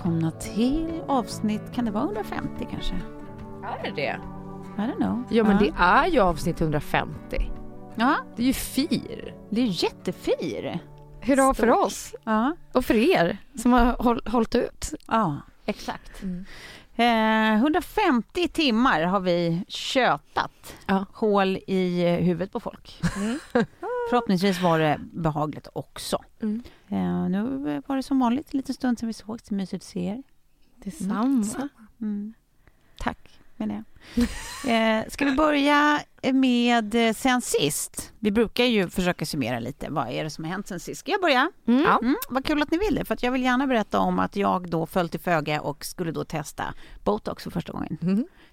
Välkomna till avsnitt, kan det vara 150 kanske? Är det det? I don't know. Ja men ja. det är ju avsnitt 150. Ja, Det är ju fir. det är jättefir. Hurra för oss Ja, och för er som har håll, hållit ut. ja exakt. Eh, 150 timmar har vi tjötat Ja. hål i huvudet på folk. Förhoppningsvis var det behagligt också. Mm. Eh, nu var det som vanligt en liten stund sedan vi såg. Så mysigt att se er. Detsamma. Mm. Tack, menar jag. Eh, ska vi börja med eh, sen sist? Vi brukar ju försöka summera lite. Vad är det som har hänt sen sist? Ska jag börja? Mm. Ja. Mm, vad kul att ni vill det, för att jag vill gärna berätta om att jag då föll till föga och skulle då testa botox för första gången.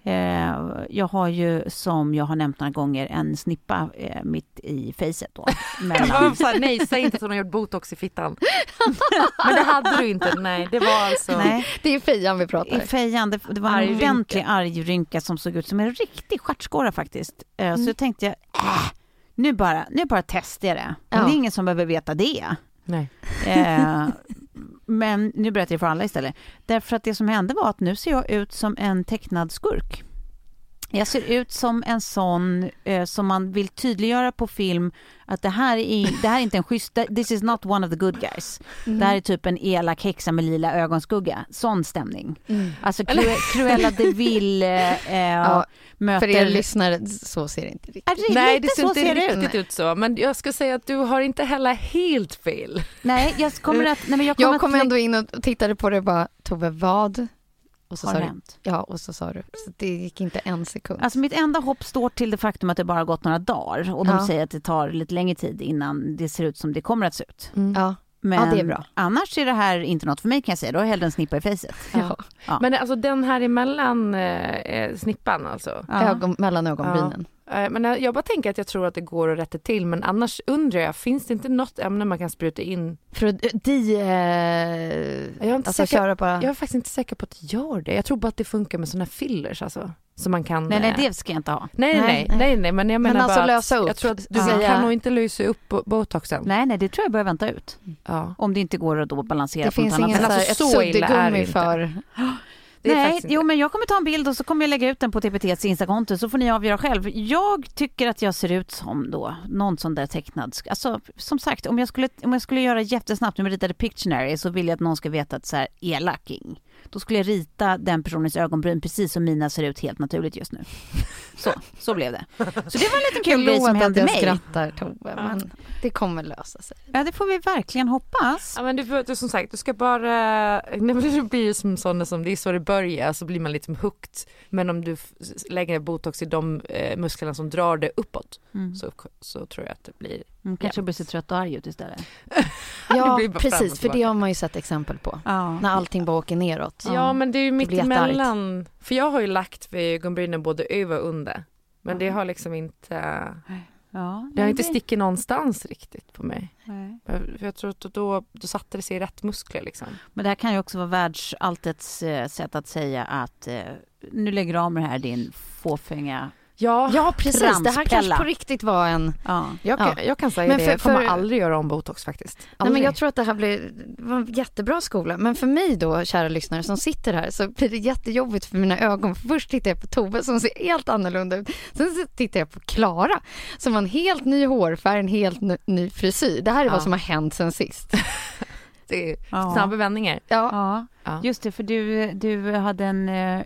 Mm. Eh, jag har ju, som jag har nämnt några gånger, en snippa eh, mitt i facet då. Jag Mellan, var så här, nej säg inte att hon har gjort botox i fittan. Men det hade du inte, nej det var alltså. nej, Det är fejan vi pratar. i fejan. Det, det var en Argrynka. ordentlig argrynka som såg ut som en riktig stjärtskåra faktiskt. Eh, Så jag tänkte, äh, nu bara, nu bara testar jag det. Ja. det är ingen som behöver veta det. Nej. Eh, men nu berättar jag för alla istället. Därför att det som hände var att nu ser jag ut som en tecknad skurk. Jag ser ut som en sån eh, som man vill tydliggöra på film att det här är, det här är inte en schysst, this is not one of the good guys. Det här är typ en elak häxa med lila ögonskugga. Sån stämning. Alltså Cru- Cruella de Vil eh, eh, Ja, möter... För er lyssnare, så ser det inte riktigt det- Nej det ser inte ser riktigt ut. ut så. Men jag ska säga att du har inte heller helt fel. Nej, jag kommer att... Nej, men jag kommer Jag kom att, ändå in och tittade på det och bara, Tove vad? Och så Har sa du, hänt. ja och så sa du, så det gick inte en sekund. Alltså mitt enda hopp står till det faktum att det bara har gått några dagar och de Ja. säger att det tar lite längre tid innan det ser ut som det kommer att se ut. ja. Men Ja, det är bra. annars är det här inte något för mig kan jag säga. Då har jag hellre en snippa i facet. Ja. Ja. Men alltså den här emellan eh, eh, snippan alltså. Ja. Ögon, mellan ögonbrynen. Eh, Men jag bara tänker att jag tror att det går att rätta till men annars undrar jag, finns det inte något ämne man kan spruta in? För att de, eh, Jag är inte alltså säker- köra bara, Jag är faktiskt inte säker på att det gör det. Jag tror bara att det funkar med såna här fillers alltså. Som man kan... Nej, nej, eh, det ska jag inte ha. nej, nej, Nej, nej, men jag Men menar alltså bara lösa upp, jag tror att du kan nog inte lösa upp bo- botoxen. Nej, nej, det tror jag börjar vänta ut. Ja. Om det inte går att då balansera det på något finns annat ingen sätt. så här, alltså, ett så illa är det suddgummi för, Det Nej, jo men jag kommer ta en bild och så kommer jag lägga ut den på TPTs Instakonto så får ni avgöra själv. Jag tycker att jag ser ut som då någon sån där tecknad, alltså som sagt om jag skulle, om jag skulle göra jättesnabbt, jag ritade Pictionary så vill jag att någon ska veta att så här elaking. Då skulle jag rita den personens ögonbryn precis som mina ser ut helt naturligt just nu. Så, så blev det. Så det var en liten kul grej som Förlåt att hände jag mig. skrattar Tove, men det kommer lösa sig. Ja, det får vi verkligen hoppas. Ja men du, du som sagt, du ska bara, det blir ju som sådana som, det är så det börjar, så blir man liksom hooked. Men om du lägger botox i de eh, musklerna som drar det uppåt Mm. så, så tror jag att det blir, Mm, kanske blir så trött och arg ut istället. Ja, precis, för det har man ju sett exempel på. Ja. När allting bara åker neråt. ja, men det är ju mitt emellan, för jag har ju lagt vid ögonbrynen både över och under. Men det har liksom inte, Ja, det har inte stickit någonstans riktigt på mig. nej. För jag tror att då, då satte det sig i rätt muskler liksom. Men det här kan ju också vara världsalltets eh, sätt att säga att eh, nu lägger du av med det här din fåfänga... Ja, Ja, precis. Det här Transpella. kanske på riktigt var en... Ja. jag, kan, Ja. jag kan säga Men det, för- jag kommer för- aldrig göra om botox faktiskt. Nej, men jag tror att det här blir det var en jättebra skola. Men för mig då, kära lyssnare som sitter här, så blir det jättejobbigt för mina ögon. För först tittar jag på Tove som ser helt annorlunda ut. Sen tittar jag på Klara som har en helt ny hårfärg, en helt ny, frisyr. Det här är Ja. vad som har hänt sen sist. det är snabba vändningar. Ja, Ja, just det, för du, du hade en eh,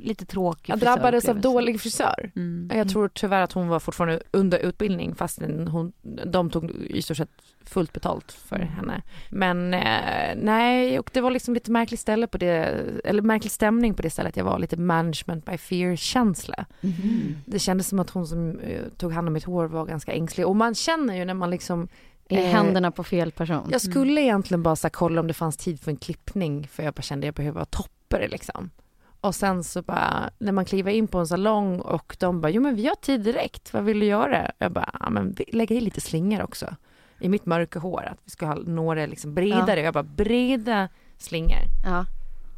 lite tråkig Jag drabbades av dålig frisör. Mm. Jag tror tyvärr att hon var fortfarande under utbildning fast hon, de tog i stort sett fullt betalt för Mm. henne. Men eh, nej, och det var liksom lite märkligt ställe på det, eller märklig stämning på det stället jag var, lite management by fear känsla. Mhm. Det kändes som att hon som eh, tog hand om mitt hår var ganska ängslig och man känner ju när man liksom i Eh, händerna på fel person. Jag skulle egentligen bara så kolla om det fanns tid för en klippning för jag bara kände att jag behöver toppa det liksom. Och sen så bara, när man kliver in på en salong och de bara, jo men vi har tid direkt, vad vill du göra? Jag bara, ja men lägga i lite slingor också. I mitt mörka hår, att vi ska ha några liksom bredare. Jag bara, breda slingor. Ja.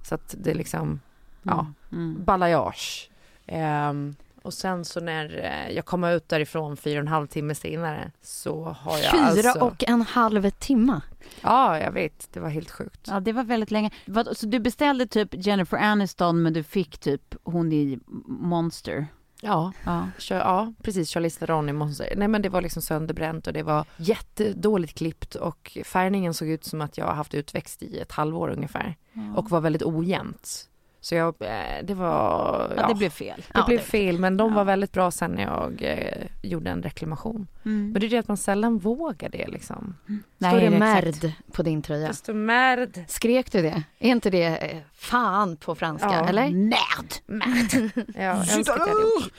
Så att det liksom, ja, Mm. balayage. Ehm, och sen så när eh, jag kom ut därifrån fyra och en halv timme senare så har jag Fyra alltså... och en halv timma. Ja, jag vet. Det var helt sjukt. Ja, det var väldigt länge. Så du beställde typ Jennifer Aniston men du fick typ hon i Monster? Ja, Ja. kör, ja precis. Charlize Theron i Monster. Nej men det var liksom sönderbränt och det var jättedåligt klippt och färgningen såg ut som att jag haft utväxt i ett halvår ungefär. Och var väldigt ojämnt. Så jag, eh, det var... Ja, det blev fel. det Ja, blev det- fel men de ja. var väldigt bra sen när jag eh, gjorde en reklamation. Mm. Men det är det att man sällan vågar det liksom. Står det exakt. märd på din tröja? Det står märd. Skrek du det? Är inte det eh, fan på franska, Ja. eller? Märd! Märd. Ja, jag.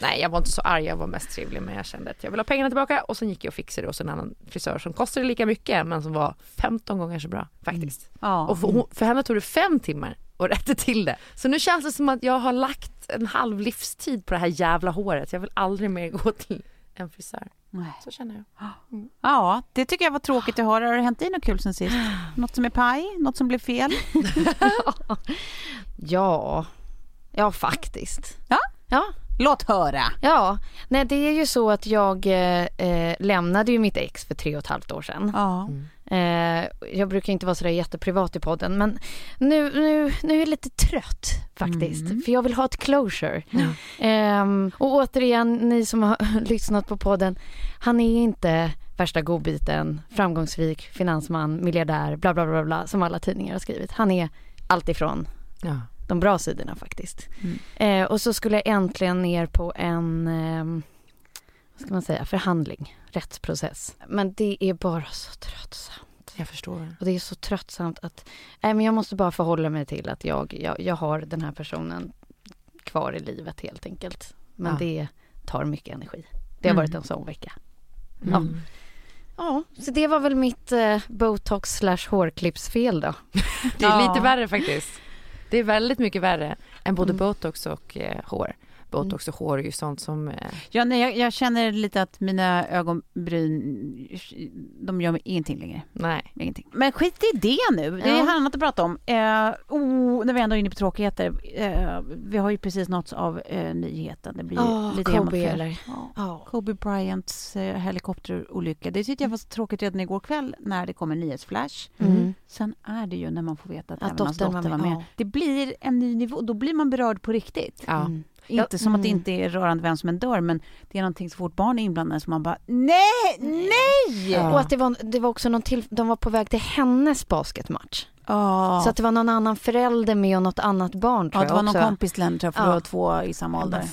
Nej, jag var inte så arg, jag var mest trevlig men jag kände att jag vill ha pengarna tillbaka och sen gick jag och fixade det hos en annan frisör som kostade lika mycket men som var 15 gånger så bra faktiskt. Ja. Och för, för henne tog det fem timmar att rätta till det. Så nu känns det som att jag har lagt en halv livstid på det här jävla håret. Jag vill aldrig mer gå till en frisör. Nej. Så känner jag. ja, det tycker jag var tråkigt att höra. Har det hänt dig något kul sen sist? Något som är paj? Något som blev fel? Ja, ja faktiskt. Ja? Ja, Låt höra! ja. Nej, det är ju så att jag eh, eh, lämnade ju mitt ex för tre och ett halvt år sedan. Ja. Eh, jag brukar inte vara sådär jätteprivat i podden men nu, nu, nu är jag lite trött faktiskt. Mm. För jag vill ha ett closure. Ehm, och återigen, ni som har lyssnat på podden. Han är inte värsta godbiten, framgångsrik, finansman, miljardär, bla bla bla bla som alla tidningar har skrivit. Han är alltifrån Ja. de bra sidorna faktiskt. Mm. Eh, och så skulle jag äntligen ner på en, vad ska man säga, förhandling, rättsprocess. Men det är bara så tröttsamt. Jag förstår. Och det är så tröttsamt att, nej men jag måste bara förhålla mig till att jag, jag, jag har den här personen kvar i livet helt enkelt. Men Ja. det tar mycket energi. Det har Mm. varit en sån vecka. Mm. Ja, så det var väl mitt eh, botox slash hårklippsfel då. Det är Ja. lite värre faktiskt. Det är väldigt mycket värre än både Mm. botox och eh, hår. Botox och hår är ju sånt som... Eh, Ja, nej, jag, jag känner lite att mina ögonbryn, de gör mig ingenting längre. nej. Ingenting. Men skit i det nu, det är Ja. annat att prata om. Eh, oh, när vi ändå är inne på tråkigheter. Eh, vi har ju precis nåtts av eh, nyheten. Det blir Åh, lite Kobe eller? Ja. Ja. Kobe Bryants eh, helikopterolycka. Det tyckte jag var så tråkigt redan igår kväll när det kom en nyhetsflash. Mm. Sen är det ju när man får veta att, Att även hans dotter var var med, med. ja. Det blir en ny nivå. Då blir man berörd på riktigt. Ja. Mm. Inte som att det mm. inte är rörande vem som än dör, men det är någonting så fort barn är inblandade som man bara nej, nej! Ja. Och att det var, det var också någon till, de var på väg till hennes basketmatch. Ja. Så att det var någon annan förälder med och något annat barn tror ja, det var jag någon också. kompis till henne tror jag, för Ja. det var två i samma ålder.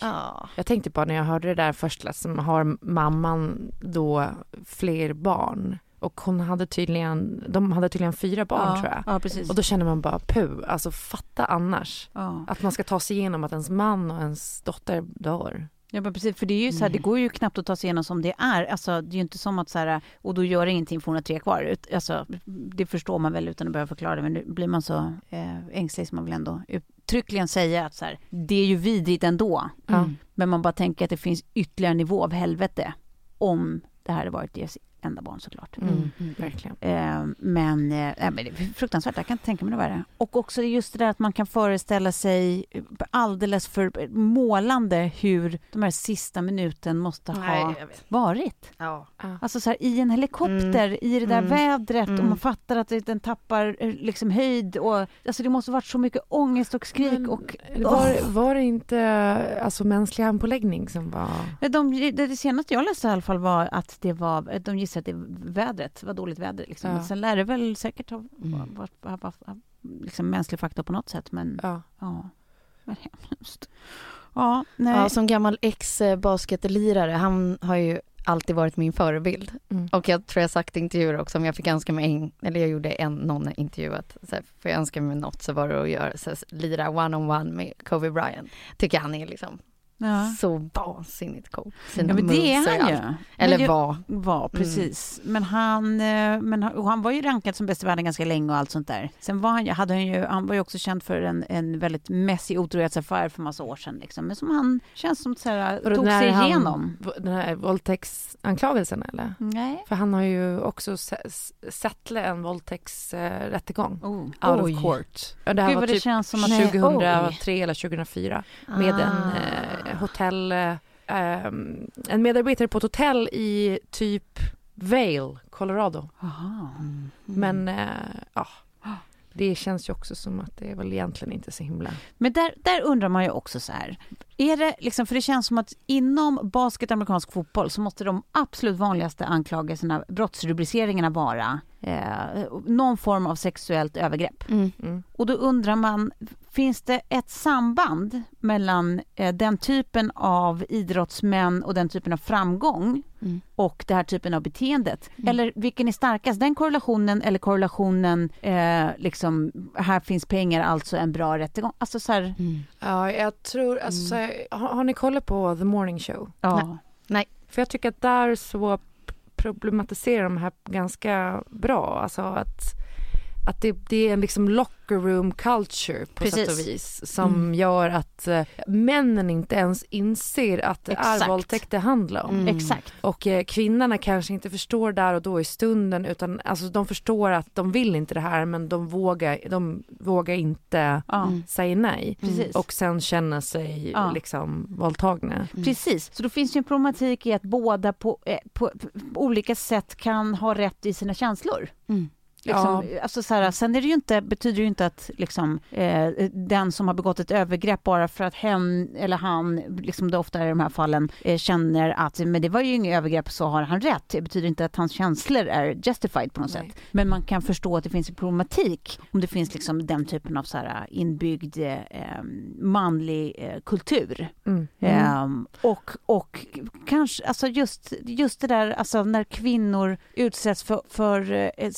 Ja. Jag tänkte bara när jag hörde det där först, liksom, har mamman då fler barn? Och hon hade tydligen, de hade tydligen fyra barn ja. tror jag. Ja, precis. Och då känner man bara puh, alltså fatta annars. ja. Att man ska ta sig igenom att ens man och ens dotter dör. Ja men precis, för det är ju så här, det går ju knappt att ta sig igenom som det är. Alltså det är ju inte som att så här, och då gör det ingenting för hon har tre kvar. Alltså, det förstår man väl utan att behöva förklara det, men nu blir man så eh, ängslig som man vill ändå uttryckligen säga att så här, det är ju vidrigt ändå. Ja. Men man bara tänker att det finns ytterligare en nivå av helvete om det här hade varit enda barn såklart. Mm, verkligen. Eh, men, eh, men det är fruktansvärt, jag kan inte tänka mig något värre. Och också just det där att man kan föreställa sig alldeles för målande hur de här sista minuten måste ha Nej, jag vet. varit. Ja. Alltså så här, i en helikopter, i det där Mm. vädret och Mm. man fattar att det- den tappar eh, liksom höjd och alltså det måste varit så mycket ångest och skrik Men och var, var det inte alltså, mänsklig handpåläggning som var... De, det, det senaste jag läste i alla fall var att det var, de gissade att det var vädret, var dåligt väder. Liksom. Ja. Men Sen lär det väl säkert ha Mm. varit ha, ha, ha, liksom mänsklig faktor på något sätt. Men Ja. ja, vad hemskt. Ja, nej. Ja, som gammal ex-basketlirare, han har ju alltid varit min förebild. Mm. Och jag tror jag sagt i intervjuer också, om jag fick önska mig en, eller jag gjorde en, någon intervju att så här, får jag önska mig något så var det att göra, så här, lira one-on-one med Kobe Bryant. Tycker han är liksom ja. så vansinnigt cool. Sina ja, men det och är han ju. Eller var. var, precis. Men, han, eh, men han, och han var ju rankad som bäst i världen ganska länge och allt sånt där. Sen var han, ju- hade han ju, han var ju också känd för en, en väldigt messig otrohetsaffär för massa år sedan. Liksom. Men som han känns som så här, Och tog sig han- igenom. Den här våldtäktsanklagelsen eller? Nej. För han har ju också settlat en våldtäktsrättegång. Oh. out Oj. of court. Ja, det här Gud var det typ känns som att... 2003 eller 2004 med en Ah. eh, hotell, eh, ehm, en medarbetare på ett hotell i typ Vail, Colorado. Aha. Mm. Men eh, ja, det känns ju också som att det är väl egentligen inte så himla... Men där, där undrar man ju också så här. Är det liksom, för det känns som att inom basket och amerikansk fotboll så måste de absolut vanligaste anklagelserna, brottsrubriceringarna vara eh, någon form av sexuellt övergrepp. Mm. Mm. Och då undrar man, finns det ett samband mellan eh, den typen av idrottsmän och den typen av framgång Mm. och den här typen av beteendet? Mm. Eller vilken är starkast? Den korrelationen eller korrelationen, eh, liksom, här finns pengar, alltså en bra rättegång? Alltså så här, Mm. Ja, jag tror... Alltså, har, har ni kollat på The Morning Show? ja. För jag tycker att där så problematiserar de här ganska bra. Alltså att, att det, det är en liksom locker room culture på sätt och Precis. vis som Mm. gör att eh, männen inte ens inser att det Exakt. är våldtäkt det handlar om. Mm. Exakt. Och eh, kvinnorna kanske inte förstår där och då i stunden utan alltså de förstår att de vill inte det här men de vågar, de vågar inte. Mm. säga nej. Precis. Och sen känna sig Ja. liksom våldtagna. Mm. Precis, så då finns det ju en problematik i att båda på, eh, på, på olika sätt kan ha rätt i sina känslor. Mm. Liksom, alltså så här, sen är det ju inte, betyder det ju inte att liksom, eh, den som har begått ett övergrepp bara för att hen eller han, liksom det ofta är i de här fallen, eh, känner att men det var ju inget övergrepp så har han rätt. Det betyder inte att hans känslor är justified på något Nej. sätt. Men man kan förstå att det finns en problematik om det finns liksom den typen av så här, inbyggd eh, manlig eh, kultur. Mm. Ehm, och, och kanske, alltså just, just det där, alltså när kvinnor utsätts för, för eh,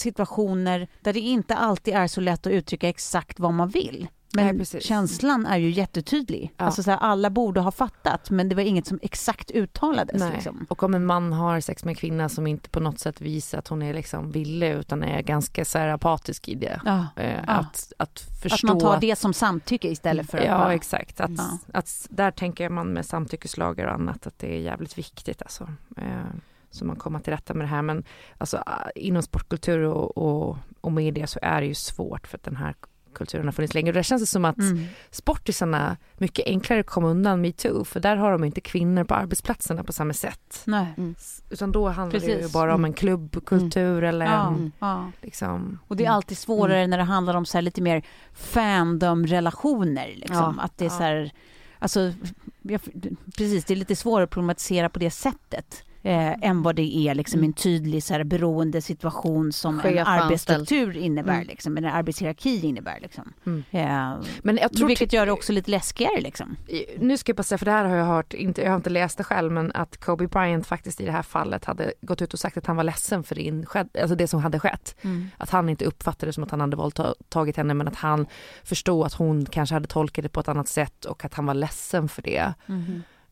situationer där det inte alltid är så lätt att uttrycka exakt vad man vill. Men Nej, känslan är ju jättetydlig. Ja. Alltså så här, alla borde ha fattat, men det var inget som exakt uttalades. Liksom. Och om en man har sex med en kvinna som inte på något sätt visar att hon är liksom villig utan är ganska så här apatisk i det. Ja. Eh, Ja. Att, att förstå Att man tar det som samtycke istället för att Ja, bara... exakt. Att, att där tänker man med samtyckeslagar och annat att det är jävligt viktigt alltså. Eh, så man kommer till rätta med det här. Men alltså, ah, inom sportkultur och, och, och media så är det ju svårt för att den här kulturen har funnits länge. Och där känns det som att Mm. sportisarna mycket enklare kommer undan metoo för där har de inte kvinnor på arbetsplatserna på samma sätt. Nej. Mm. Utan då handlar det ju Precis. bara om Mm. en klubbkultur eller Ja, en ja. liksom... Och det är alltid svårare när det handlar om så här lite mer fandom-relationer. Liksom. Ja, att det är ja. så här, alltså, jag, precis, det är lite svårare att problematisera på det sättet. Eh, än vad det är liksom en tydlig så här, beroendesituation som Chef en arbetsstruktur innebär, Mm. liksom, en arbetshierarki innebär. Liksom. Mm. Eh, Men jag tror vilket gör det också lite läskigare. Liksom. Nu ska jag bara säga, för det här har jag hört, inte, jag har inte läst det själv, men att Kobe Bryant faktiskt i det här fallet hade gått ut och sagt att han var ledsen för det, insked, alltså det som hade skett. Att han inte uppfattade det som att han hade våldtagit henne men att han förstod att hon kanske hade tolkat det på ett annat sätt och att han var ledsen för det.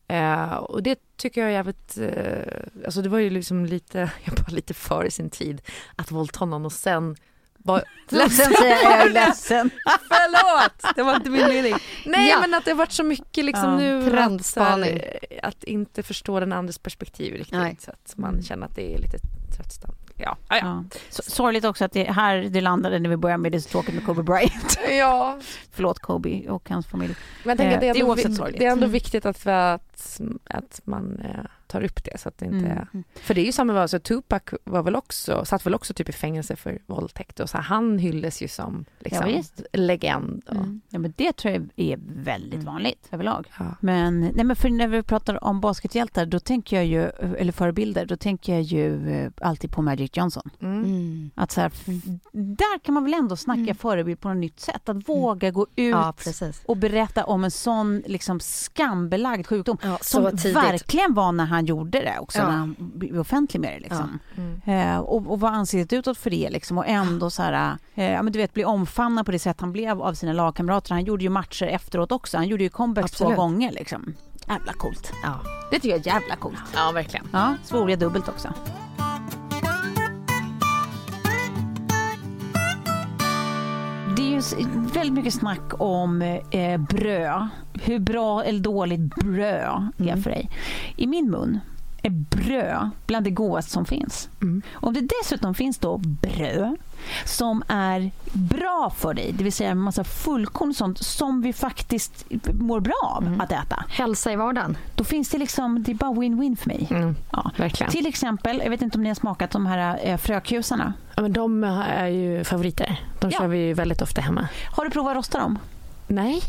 Eh, och det tycker jag är jävligt, eh, alltså det var ju liksom lite, jag bara lite före sin tid att våldta någon och sen var Sen säger jag, jag är ledsen. Förlåt, det var inte min mening. Nej Ja. men att det har varit så mycket liksom Ja, nu att, här, att inte förstå den andres perspektiv riktigt. Nej. Så att man känner att det är lite tröttsamt. Ja, ja, ja. Sorgligt också att det här det landade när vi började med det så tråkigt med Kobe Bryant. ja. Förlåt Kobe och hans familj. Men tänker att det är, Eh, det är ändå, oavsett sorgligt. det är ändå viktigt att, att, att man eh, tar upp det så att det inte Mm. För det är ju samma, alltså Tupac var väl också, satt väl också typ i fängelse för våldtäkt och så han hylldes ju som liksom, Ja, legend. Och, Mm. Ja, men det tror jag är väldigt vanligt överlag. ja. Men, nej men för när vi pratar om baskethjältar, då tänker jag ju, eller förebilder, då tänker jag ju eh, alltid på Magic Johnson. Mm. Mm. Att så här, f- där kan man väl ändå snacka Mm. förebild på något nytt sätt. Att våga gå ut Ja, och berätta om en sån liksom, skambelagd sjukdom. Ja, Som tidigt. verkligen var när han gjorde det också, Ja. när han blev offentlig med det. Liksom. Mm. Eh, och, och var ansiktet utåt för det liksom, och ändå så här, eh, ja, men du vet, bli omfamnad på det sätt han blev av sina lagkamrater. Han gjorde ju matcher efteråt också. Han gjorde ju comebacks två gånger. Liksom. Jävla coolt. Ja. Det tycker jag är jävla coolt. ja, verkligen. Ja, svor jag dubbelt också. Det är ju väldigt mycket snack om eh, bröd. Hur bra eller dåligt bröd är för dig. I min mun är bröd bland det godaste som finns. Mm. Om det dessutom finns då bröd som är bra för dig, det vill säga en massa fullkorn och sånt som vi faktiskt mår bra av att äta. Hälsa i vardagen. Då finns det liksom, det är bara win-win för mig. Mm. Ja. Verkligen. Till exempel, jag vet inte om ni har smakat de här eh, frökusarna. Ja, men de är ju favoriter. De Ja. kör vi ju väldigt ofta hemma. Har du provat att rosta dem? Nej,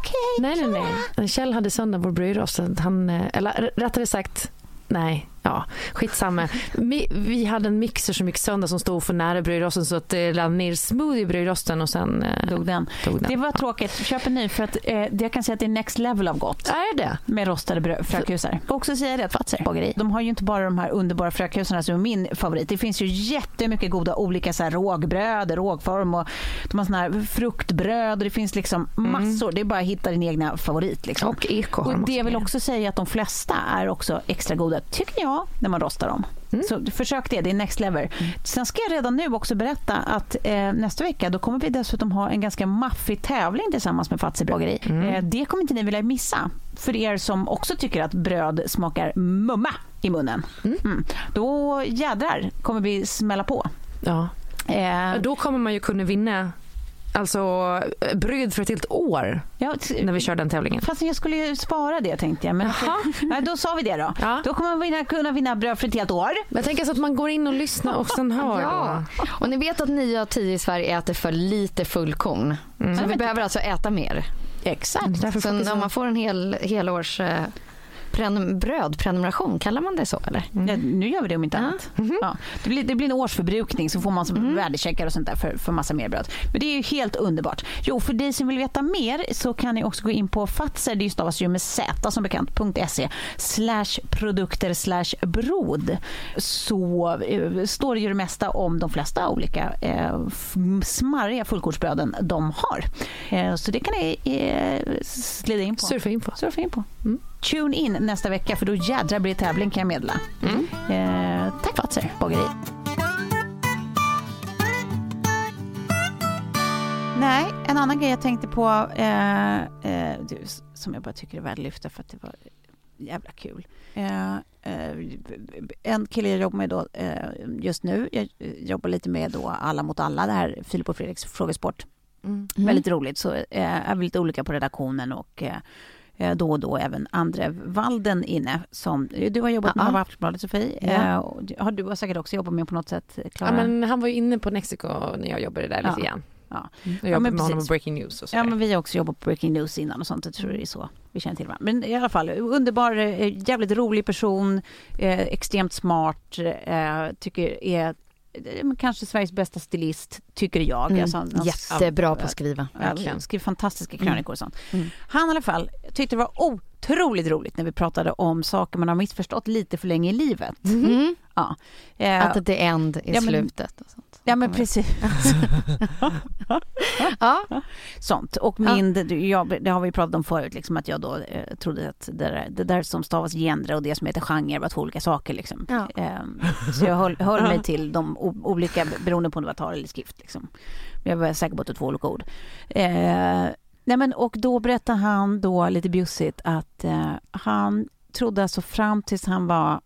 Okej. nej, nej. nej. Kjell hade sönder vår brödrost. Han, eh, eller rättare sagt, nej, ja, skitsamma. Vi, vi hade en mixer som gick sönder som stod för nära brödrosten så att det rann ner smoothie i brödrosten och sen eh, Dog den. tog den. Det var tråkigt. Köp en ny för att eh, jag kan säga att det är next level av gott. Är det? Med rostade bröd, frökusar. Ska också säga det att Fazer bageri, de har ju inte bara de här underbara frökusarna som är min favorit. Det finns ju jättemycket goda olika så här rågbröd, rågform och de har såna här fruktbröd och det finns liksom massor. Det är bara att hitta din egna favorit. Liksom. Och eko har de Och det också vill också säga att de flesta är också extra goda, tycker jag, när man rostar dem. Så försök det, det är next level. Sen ska jag redan nu också berätta att eh, nästa vecka då kommer vi dessutom ha en ganska maffig tävling tillsammans med Fazer bageri. Eh, det kommer inte ni vilja missa. För er som också tycker att bröd smakar mumma i munnen. Mm. Då jädrar kommer vi smälla på. Ja. Eh, Då kommer man ju kunna vinna alltså bröd för ett helt år ja, när vi kör den tävlingen. Fast jag skulle ju spara det tänkte jag. Men Nej, då sa vi det då. Ja. Då kommer man vinna, kunna vinna bröd för ett helt år. Men jag tänker så att man går in och lyssnar och sen hör Ja, då. och ni vet att 9 av 10 i Sverige äter för lite fullkorn. Så vi behöver alltså äta mer. Exakt. Så om man får en hel, helårs eh, prenum- brödprenumeration, kallar man det så eller? Ja, nu gör vi det om inte annat. Ja. Det, blir, det blir en årsförbrukning så får man som värdecheckar och sånt där för, för massa mer bröd. Men det är ju helt underbart. Jo, för dig som vill veta mer så kan ni också gå in på Fatser, det stavas ju med Z som bekant, .se slash produkter slash brod. Så eh, står det ju det mesta om de flesta olika eh, f- smarriga fullkornsbröden de har. Eh, så det kan ni eh, slida in på. Surfa in på. Surfa in på. Tune in nästa vecka för då jädrar blir det tävling kan jag meddela. Eh, tack Fatser bageri. Nej, en annan grej jag tänkte på eh, eh, som jag bara tycker är värd att lyfta för att det var jävla kul. Eh, eh, en kille jag jobbar med då, eh, just nu, jag jobbar lite med då Alla mot alla, det här Filip och Fredriks frågesport. Mm. Väldigt roligt. Så eh, är vi lite olika på redaktionen och då och då även Andre Walden inne. Som, du har jobbat med Ja. Aftonbladet, Sofie. Ja. Eh, har du har säkert också jobbat med på något sätt, Ja, Klara? men han var ju inne på Mexiko när jag jobbade där lite Ja. grann. Ja. Jag Ja, jobbar men med honom på Breaking News och så Ja, men vi har också jobbat på Breaking News innan och sånt. Jag tror det är så vi känner till varandra. Men i alla fall, underbar, eh, jävligt rolig person, eh, extremt smart, eh, tycker är eh, kanske Sveriges bästa stilist, tycker jag. Mm. Alltså, Jättebra på att skriva. Verkligen. skriver fantastiska krönikor och sånt. Mm. Han i alla fall tyckte det var otroligt roligt när vi pratade om saker man har missförstått lite för länge i livet. Mm. Ja. Eh, Att det är end i Ja, men- slutet. Och sånt. ja men precis. Ja. Sånt. Och min, jag, det har vi pratat om förut, liksom, att jag då eh, trodde att det där, det där som stavas genre och det som heter genre var två olika saker. Liksom. Ja. Ehm, så jag höll, höll mig till de olika beroende på om det var tal eller skrift. Liksom. Men jag var säker på att det var två olika ord. Eh, nej men, och då berättade han då lite bjussigt att eh, han trodde alltså fram tills han var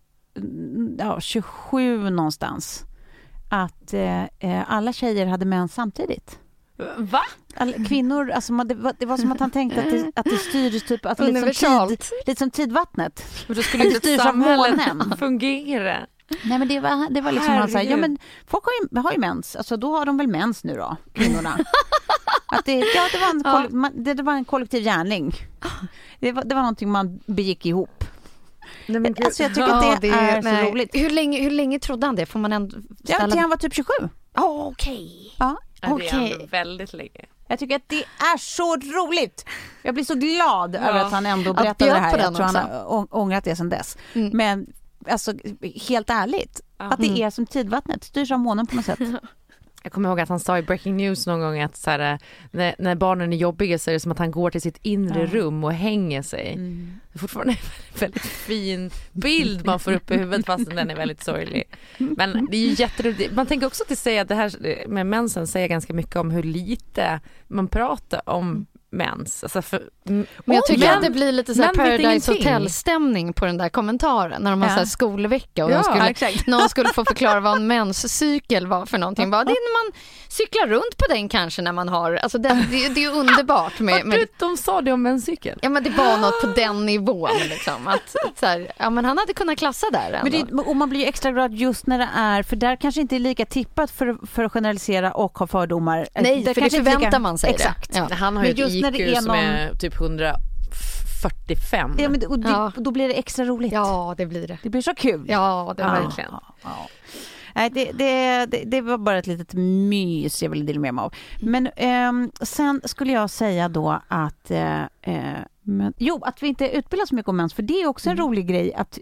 ja, 27 någonstans att eh, eh, alla tjejer hade mens samtidigt. Va? Alla, kvinnor, alltså man, det, var, det var som att han tänkte att det, att det styrdes typ, alltså lite, som tid, lite som tidvattnet. Men då skulle inte styrs av månen. fungera. Nej men det var, det var liksom han sa, ja men folk har ju, har ju mens, alltså då har de väl mens nu då, kvinnorna. att det, ja, det, var en Ja. det, det var en kollektiv gärning. Det var, det var någonting man begick ihop. Nej, men gud. Alltså jag tycker att det, är, nej. så roligt. Hur länge, hur länge trodde han det? Får man ändå Ja, ställa... till han var typ 27. Ja, okej. Ja. Ja, det är ändå väldigt länge. Jag tycker att det är så roligt. Jag blir så glad över att han ändå berättade det här. Jag tror han också. har å- ångrat det sedan dess. Mm. Men alltså helt ärligt, att det är som tidvattnet, styrs av månen på något sätt. Jag kommer ihåg att han sa i Breaking News någon gång att så här, när, när barnen är jobbiga så är det som att han går till sitt inre rum och hänger sig. Det är fortfarande en väldigt fin bild man får upp i huvudet fastän den är väldigt sorglig. Men det är ju jätteroligt. Man tänker också att det säger att det här med mensen säger ganska mycket om hur lite man pratar om mens. Alltså för, Men jag tycker men- att det blir lite så här Paradise. Hotel-stämning på den där kommentaren när de har Ja. så här skolvecka och Ja, de skulle, någon skulle få förklara vad en menscykel var för någonting. Bara, det är när man cyklar runt på den kanske när man har, alltså det, det, det är underbart med, med de sa det om en cykel. Ja men det var något på den nivån liksom. Att, så här, ja men han hade kunnat klassa där ändå. Men det, och man blir ju extra glad just när det är, för där kanske inte är lika tippat för, för att generalisera och ha fördomar. Nej, Där för det förväntar man sig Exakt. det. Ja. Han har ju ett IQ som är typ 145. Ja, men, och, det, Ja. då blir det extra roligt. ja, det blir det. Det blir så kul. Ja, det Ja. var verkligen. Ja. Nej, det, det, det, det var bara ett litet mys jag ville dela med mig av. Men ehm, sen skulle jag säga då att eh, eh, men, jo, att vi inte utbildar så mycket om mens, för det är också en rolig grej, att,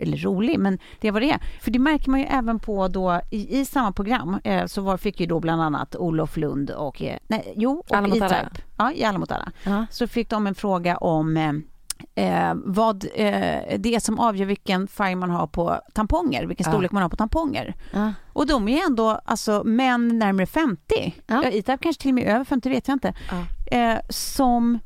eller rolig, men det är vad det är. För det märker man ju även på då, i, i samma program, eh, så var, fick ju då bland annat Olof Lund och, eh, nej, jo, och Alla mot alla. Ja, i Alla mot alla. Ja. Så fick de en fråga om eh, eh, vad eh, det är som avgör vilken färg man har på tamponger, vilken Ja. storlek man har på tamponger. Ja. Och de är ändå alltså, män närmare 50, Ja. ja. E-Type kanske till och med över 50, vet jag inte, Ja. eh, som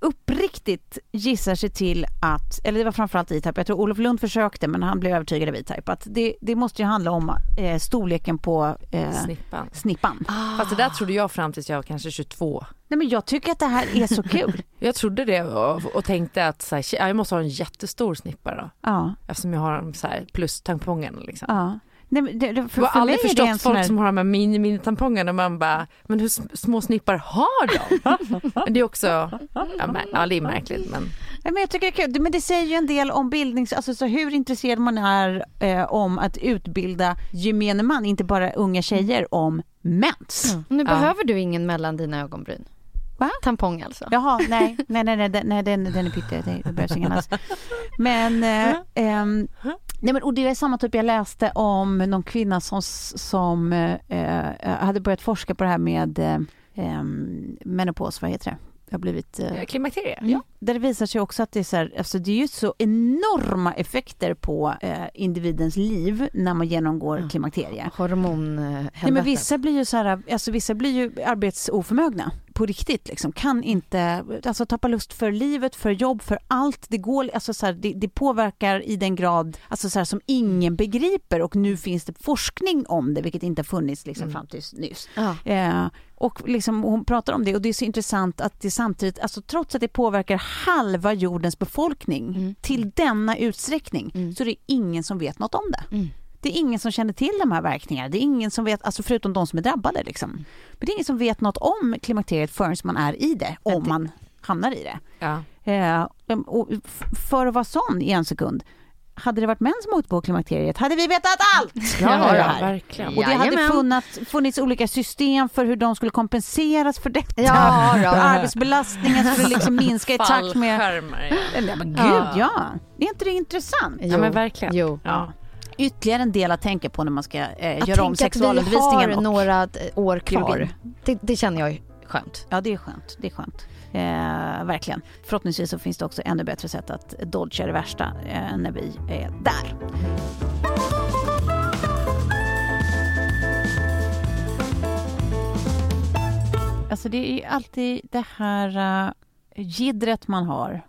uppriktigt gissar sig till att, eller det var framförallt E-Type, jag tror Olof Lund försökte men han blev övertygad av E-Type, att det, det måste ju handla om eh, storleken på eh, Snippan. snippan. Fast det där trodde jag fram tills jag var kanske 22. Nej men jag tycker att det här är så kul. Jag trodde det och, och tänkte att så här, "Shit, jag måste ha en jättestor snippa då. ja, Eftersom jag har så här, plus tampongen liksom. ja. Nej, det, det, för, jag har aldrig förstått folk här... som har de här mini, mini tampongerna och man bara, men hur sm- små snippar har de? men det är också, ja, men, ja det är märkligt men Nej, men jag tycker det är kul. Men det säger ju en del om bildnings... Alltså så hur intresserad man är eh, om att utbilda gemene man, inte bara unga tjejer, om mens. Nu Ja. behöver du ingen mellan dina ögonbryn. Va? Tampong alltså. Jaha, nej, nej, nej, nej, den- nej den, den är pytte, det, behövs ingen alls. Men, eh, ehm, nej men, och det är samma typ jag läste om någon kvinna som, som eh, eh, hade börjat forska på det här med eh, menopos, vad heter det? Har blivit... eh, klimakterie. Ja, där det visar sig också att det är så här, alltså det är ju så enorma effekter på eh, individens liv när man genomgår klimakterie. Hormon eh, Nej, men vissa blir ju så här, alltså vissa blir ju arbetsoförmögna på riktigt liksom. Kan inte, alltså tappa lust för livet, för jobb, för allt. Det går, alltså så här, det, det påverkar i den grad, alltså så här, som ingen begriper och nu finns det forskning om det, vilket inte funnits liksom fram tills nyss. Ja. Eh, och liksom, hon pratar om det och det är så intressant att det samtidigt, alltså trots att det påverkar halva jordens befolkning Mm. till denna utsträckning Mm. så är det ingen som vet något om det. Det är ingen som känner till de här verkningarna. Det är ingen som vet, alltså förutom de som är drabbade. Liksom. Men det är ingen som vet något om klimakteriet förrän man är i det, om man hamnar i det. Ja. Eh, och för att vara sån i en sekund, hade det varit män som åkt på klimakteriet hade vi vetat allt! Ja, ja, det ja, verkligen. Och det hade funnits, funnits olika system för hur de skulle kompenseras för detta. Ja, ja. arbetsbelastningen skulle liksom minska i takt med... Fallskärmar, ja. Men gud Ja. ja! Är inte det intressant? Ja, men verkligen. Jo. Ja. Ytterligare en del att tänka på när man ska eh, göra om tänka att vi sexualundervisningen. har och- några år kvar. Det, det känner jag är skönt. Ja, det är skönt. Det är skönt. Eh, verkligen. Förhoppningsvis så finns det också ännu bättre sätt att dodga det värsta eh, när vi är där. Alltså det är alltid det här uh, man har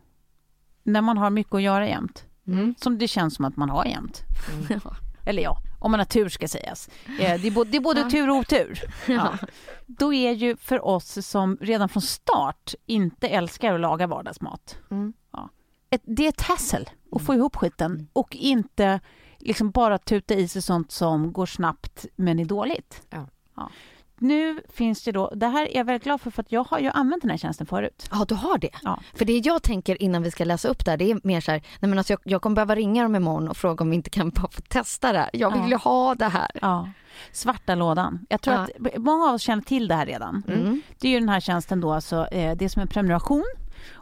när man har mycket att göra jämt. Mm. Som det känns som att man har jämt. Eller ja, om man har tur ska sägas. Eh, det, är både, det är både tur och otur. Ja. Då är ju för oss som redan från start inte älskar att laga vardagsmat. Mm. Ja. Ett, det är ett hassel att få ihop skiten och inte liksom bara tuta i sig sånt som går snabbt men är dåligt. Ja. Nu finns det då, det här är jag väldigt glad för för att jag har ju använt den här tjänsten förut. Ja, du har det. Ja. För det jag tänker innan vi ska läsa upp det här, det är mer så här, nej men alltså jag, jag kommer behöva ringa dem imorgon och fråga om vi inte kan bara få testa det här. Jag vill Ja. ju ha det här. Ja. Svarta lådan. Jag tror Ja. att många av oss känner till det här redan. Mm. Det är ju den här tjänsten då, alltså, eh, det är som en prenumeration.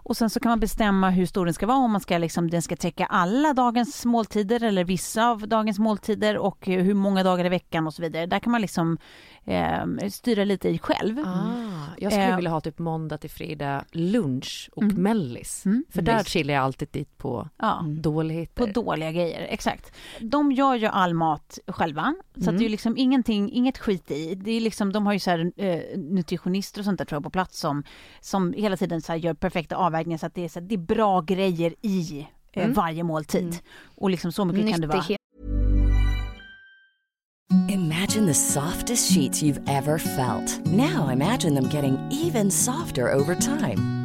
Och sen så kan man bestämma hur stor den ska vara, om man ska liksom, den ska täcka alla dagens måltider eller vissa av dagens måltider och hur många dagar i veckan och så vidare. Där kan man liksom eh, styra lite i själv. Ah, jag skulle Eh. vilja ha typ måndag till fredag lunch och Mm. mellis. Mm, För där chillar jag alltid dit på Ja. dåligheter. På dåliga grejer, exakt. De gör ju all mat själva, så att Mm. det är liksom ingenting, inget skit i. Det är liksom, de har ju så här, eh, nutritionister och sånt där tror jag på plats som, som hela tiden så här gör perfekta avvägningar så att det är, så det är bra grejer i eh, Mm. varje måltid. Och liksom så mycket kan det vara. Nyttighet. Imagine the softest sheets you've ever felt. Now imagine them getting even softer over time.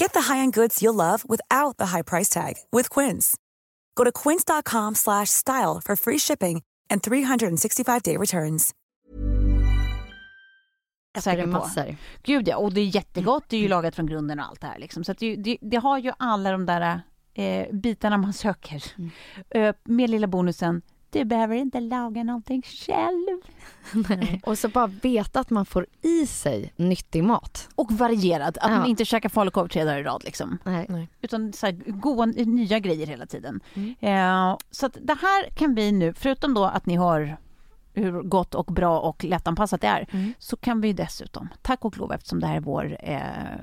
Get the high-end goods you'll love without the high price tag with Quince. Go to quince.com slash style for free shipping and 365-day returns. Jag är Det är säker på. massor. Gud ja, och det är jättegott. Det är ju lagat från grunden och allt det här. Liksom. Så att det, det, det har ju alla de där eh, bitarna man söker. Eh, med lilla bonusen, du behöver inte laga någonting själv. Och så bara veta att man får i sig nyttig mat. Och varierad. Att Ja. man inte käkar falukorv tre dagar i rad. Liksom. Nej. Utan så här, goda, nya grejer hela tiden. Eh, så att det här kan vi nu, förutom då att ni hör hur gott och bra och lättanpassat det är, så kan vi dessutom, tack och lov eftersom det här är vår eh,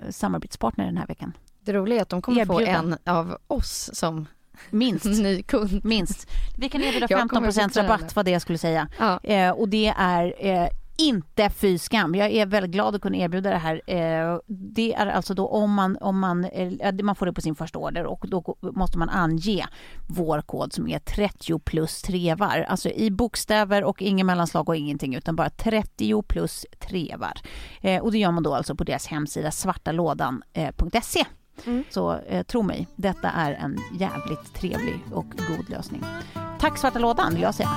samarbetspartner den här veckan, Det roliga är att de kommer få Erbjuda. en av oss som minst ny kund. Minst. Vi kan erbjuda Jag 15 kommer fixa rabatt, vad det jag skulle säga. Ja. Eh, och det är eh, inte fy skam. Jag är väldigt glad att kunna erbjuda det här. Eh, det är alltså då om man, om man, eh, man får det på sin första order och då måste man ange vår kod som är 30 plus trevar. Alltså i bokstäver och ingen mellanslag och ingenting utan bara 30 plus trevar. Eh, och det gör man då alltså på deras hemsida svartalådan.se. Mm. Så eh, tro mig, detta är en jävligt trevlig och god lösning. Tack Svarta lådan vill jag säga.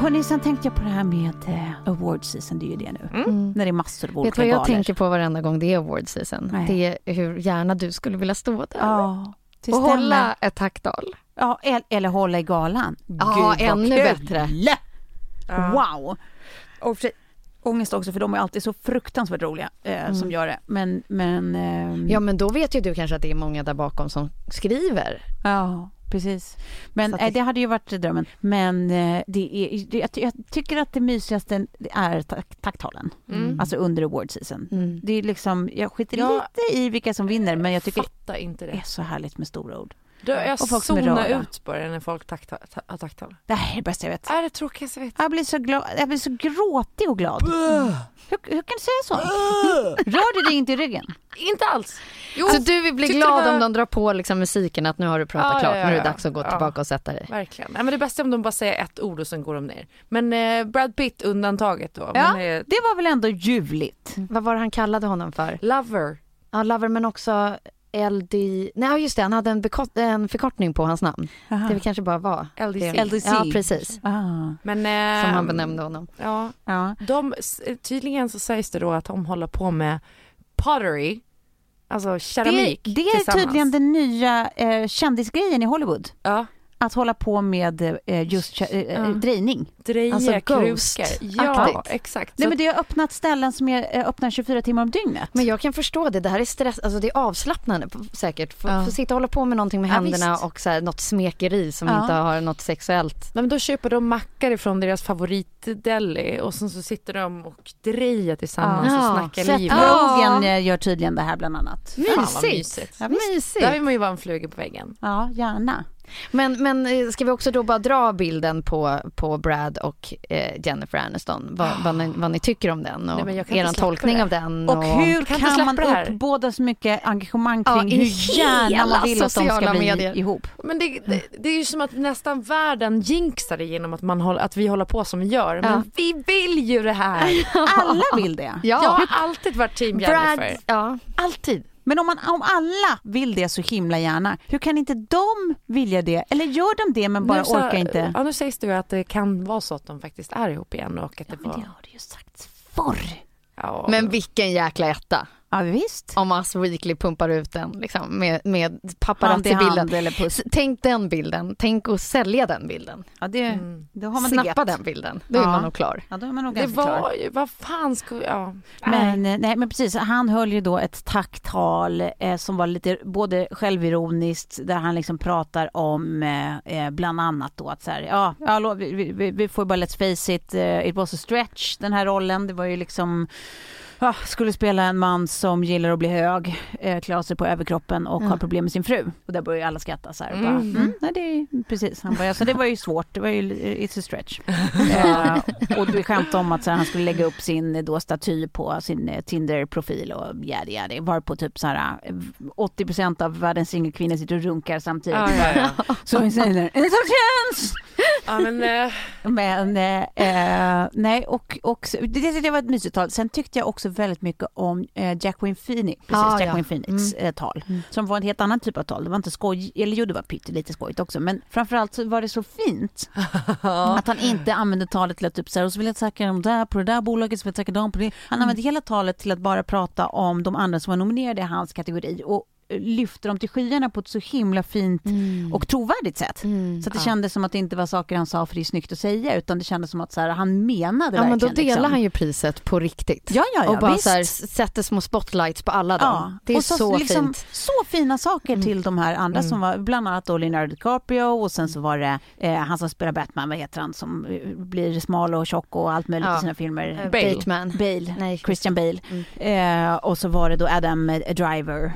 Hörni, sen tänkte jag på det här med eh, award season, det är ju det nu. Mm. När det är massor av Vet olika du vad jag tänker på varenda gång det är award season? Nej. Det är hur gärna du skulle vilja stå där Ja, det och stämmer. hålla ett tacktal. Ja, el- eller hålla i galan. Ja, Gud, ännu kul. bättre. Ja. Wow! Och för, ångest också för de är alltid så fruktansvärt roliga eh, som gör det. Men, men ehm, Ja, men då vet ju du kanske att det är många där bakom som skriver. ja, precis. Men eh, det- det hade ju varit drömmen. Men eh, det är, det, jag, jag tycker att det mysigaste är tack, tacktalen. Mm. Alltså under award season. Mm. Det är liksom, jag skiter Ja. lite i vilka som vinner men jag tycker inte det det. är så härligt med stora ord. Då, jag Och folk som är zonar rörda. ut bara när folk ta- har tacktal. Det här är det bästa jag vet. Är det tråkigaste jag vet? Jag blir så, glad, jag blir så gråtig och glad. Hur, hur kan du säga så? Rör du dig inte i ryggen? Inte alls. Jo, Så du vill bli tyckte glad var- om de drar på liksom musiken att nu har du pratat Ja, klart, ja, nu är det ja. dags att gå Ja. tillbaka och sätta dig. Verkligen. Nej, men det bästa är om de bara säger ett ord och sen går de ner. Men eh, Brad Pitt undantaget då. Ja, Men, eh, det var väl ändå ljuvligt? Vad var det han kallade honom för? Lover. Ja, Lover men också LD... Nej just det, han hade en, bekort... en förkortning på hans namn. Det väl kanske bara var LDC. det. LDC. Ja, precis. Ah, Men, Som eh, han benämnde honom. Ja, ja. de, tydligen så sägs det då att de håller på med pottery, alltså Det, keramik det är tillsammans. tydligen den nya eh, kändisgrejen i Hollywood. Ja, Att hålla på med eh, just eh, Ja. drejning. dreja, Alltså krukor. Ghost. Ja, exakt. Nej, men det har öppnat ställen som är eh, öppna 24 timmar om dygnet. Men jag kan förstå det, det här är stress, alltså det är avslappnande säkert. Få Ja. få sitta och hålla på med någonting med Ja, händerna visst. och så här, något smekeri som Ja. inte har något sexuellt. Nej, men då köper de mackar ifrån deras favoritdeli och sen så sitter de och drejar tillsammans Ja. och snackar liv. Eh, gör tydligen det här bland annat. Fan, vad Mysigt. mysigt. Ja. Mysigt. Där vill man ju vara en fluga på väggen. Ja, gärna. Men, men eh, ska vi också då bara dra bilden på, på Brad och eh, Jennifer Aniston? Vad, vad, ni, vad ni tycker om den och Nej, men er tolkning det. av den. Och hur Kan kan man uppbåda så mycket engagemang Ja, kring i hur gärna hela man vill att de ska sociala bli medier. ihop? Men det, det, det är ju som att nästan världen jinxar det genom att, man håller, att vi håller på som vi gör. Men Ja. vi vill ju det här. Alla vill det. Ja. Jag har alltid varit team Jennifer. Brad, ja. Alltid. Men om, man, om alla vill det så himla gärna, hur kan inte de vilja det? Eller gör de det men bara så- orkar inte? Ja, nu sägs det ju att det kan vara så att de faktiskt är ihop igen och att det Ja, men var... det har det ju sagts förr. Ja, Men vilken jäkla etta. Ja visst. Om Us Weekly pumpar ut den liksom, med, med paparazzi-bilden. eller puss. Tänk den bilden, tänk att sälja den bilden. Ja, det, Mm. då har man Snappa den bilden, då är Ja. man nog klar. Ja, då är man nog det ganska klar. var ju, vad fan skulle... Ja. Men, nej, men precis, han höll ju då ett tacktal eh, som var lite både självironiskt där han liksom pratar om eh, eh, bland annat då att så här, ja, ja lo- vi, vi, vi får ju bara let's face it, eh, it was a stretch den här rollen. Det var ju liksom Ja, skulle spela en man som gillar att bli hög, eh, klä av sig på överkroppen och Ja. har problem med sin fru. Och där börjar ju alla skratta så här. Mm. bara, mm, nej, det är, precis. Han bara, ja, så det var ju svårt, det var ju, it's a stretch. eh, och vi skämtade om att så här, han skulle lägga upp sin eh, då, staty på sin eh, Tinder-profil och yadi yadi. Var på typ så här eh, 80% av världens singelkvinnor sitter och runkar samtidigt. Ja, ja, ja. Så vi säger det, it's a chance! ja, men... Eh, Men eh, eh, nej, och, och det, det var ett mysigt tal. Sen tyckte jag också väldigt mycket om eh, Jacqueline Phoenix, precis, Ah, ja. Jacqueline Phoenix eh, tal. Som var en helt annan typ av tal. Det var inte skoj, eller jo det var pyttelite skojigt också. Men framförallt så var det så fint att han inte använde talet till att typ så här, och så vill jag tacka dem där på det där bolaget, så vill jag tacka dem på det. Han använde hela talet till att bara prata om de andra som var nominerade i hans kategori och lyfte dem till skyarna på ett så himla fint och trovärdigt sätt. Mm. Så att det kändes som att det inte var saker han sa för det är snyggt att säga utan det kändes som att så här, han menade Ja men verkligen. då delar liksom. han ju priset på riktigt. Ja, ja, ja, och bara visst. så här, sätter små spotlights på alla dem. Ja, Det är och så, liksom, fint. Så fina saker Mm. till de här andra som var bland annat då Leonardo DiCaprio och sen så var det eh, han som spelar Batman, vad heter han, som eh, blir smal och tjock och allt möjligt Ja. i sina filmer. Eh, Bale. Bateman. Bale, Nej, Christian Bale. Eh, och så var det då Adam Driver.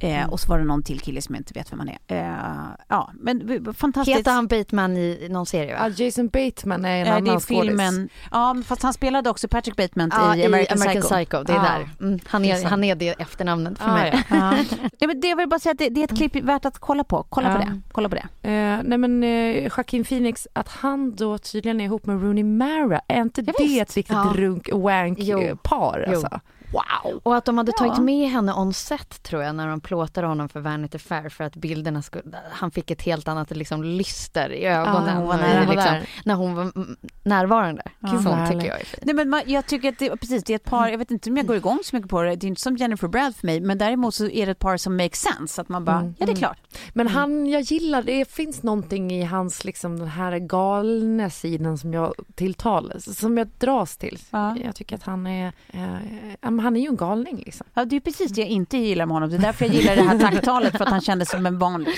Mm. Eh, och så var det någon till kille som jag inte vet vem han är. Eh, ja, men fantastiskt. Heter han Bateman i någon serie va? Ja, Jason Bateman är en Eh, annan det är skådis. filmen, ja fast han spelade också Patrick Bateman Ja, i American, Psycho. Det är Ja. där. Mm, han, är, han är det efternamnet för Ah, mig. ja. Ja. men det jag vill bara säga att det, det är ett klipp värt att kolla på. Kolla på det. Kolla på det. Eh, nej men eh, Joaquin Phoenix, att han då tydligen är ihop med Rooney Mara, är inte Ja, det visst. ett riktigt runk-wank-par Jo. Wow! Och att de hade tagit Ja. med henne on set tror jag när de plåtade honom för Vanity Fair för att bilderna skulle, han fick ett helt annat liksom lyster i ögonen och nära. liksom, när hon var mm, närvarande. Ja. Sånt Härligt. tycker jag är fint. Nej, men man, jag tycker att det, precis, det är ett par, jag vet inte om jag går igång så mycket på det, det är inte som Jennifer Brad för mig, men däremot så är det ett par som makes sense, att man bara, Mm. ja det är Mm. klart. Men han, jag gillar, det finns någonting i hans liksom den här galna sidan som jag tilltalas, som jag dras till. Ja. Jag tycker att han är, eh, han är ju en galning liksom. Ja, det är precis det jag inte gillar med honom, det är därför jag gillar det här tacktalet, för att han kändes som en vanlig.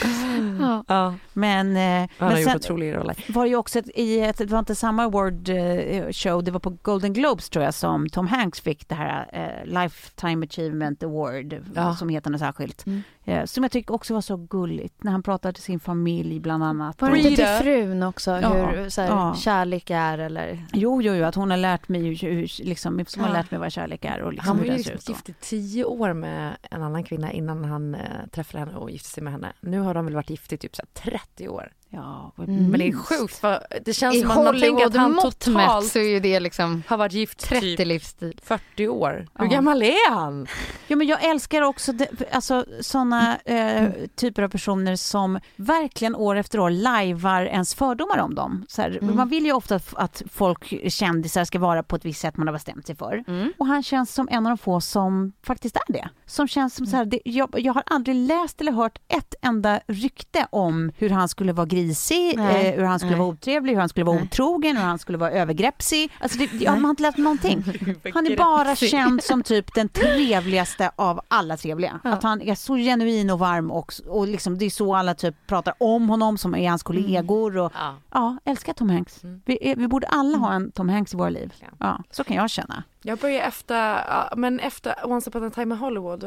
Ja. Ja. Men, eh, Han har men gjort sen otroliga roller. var det ju också ett, i ett, det var inte samma award eh, show, det var på Golden Globes tror jag som Tom Hanks fick det här eh, Lifetime Achievement Award, Ja. som heter något särskilt. Mm. Eh, som jag tycker också var så gulligt, när han pratade till sin familj bland annat. Var det inte till frun också, Ja. hur så här, Ja. kärlek är eller? Jo, jo, jo, att hon har lärt mig hur, hur, liksom, som har Ja. lärt mig vad kärlek är och liksom Han var ju liksom gift i tio år med en annan kvinna innan han eh, träffade henne och gifte sig med henne. Nu har de väl varit gifta i typ så här 30 år. Ja, Mm. Men det är sjukt för det känns I som att man tänker att han totalt så är ju det liksom har varit gift 30 typ livsstil. 40 år. Hur Ja. gammal är han? Ja, men jag älskar också det, alltså, såna eh, typer av personer som verkligen år efter år lajvar ens fördomar om dem. Så här, Mm. Man vill ju ofta att- folk, kändisar, ska vara på ett visst sätt man har bestämt sig för. Mm. Och han känns som en av de få som faktiskt är det. Som känns som så här, det, jag, jag har aldrig läst eller hört ett enda rykte om hur han skulle vara grisig, Nej. eh, hur han skulle Nej. vara otrevlig, hur han skulle vara Nej. otrogen, hur han skulle vara övergreppsig. Alltså det, jag har inte läst någonting. Han är bara känd som typ den trevligaste av alla trevliga. Ja. Att han är så genuin och varm och, och liksom, det är så alla typ pratar om honom som är hans kollegor. Och, Ja. ja, älskar Tom Hanks. Mm. Vi, är, vi borde alla ha en Tom Hanks i våra liv. Ja. Ja, så kan jag känna. Jag började efter, ja, men efter Once upon a time in Hollywood,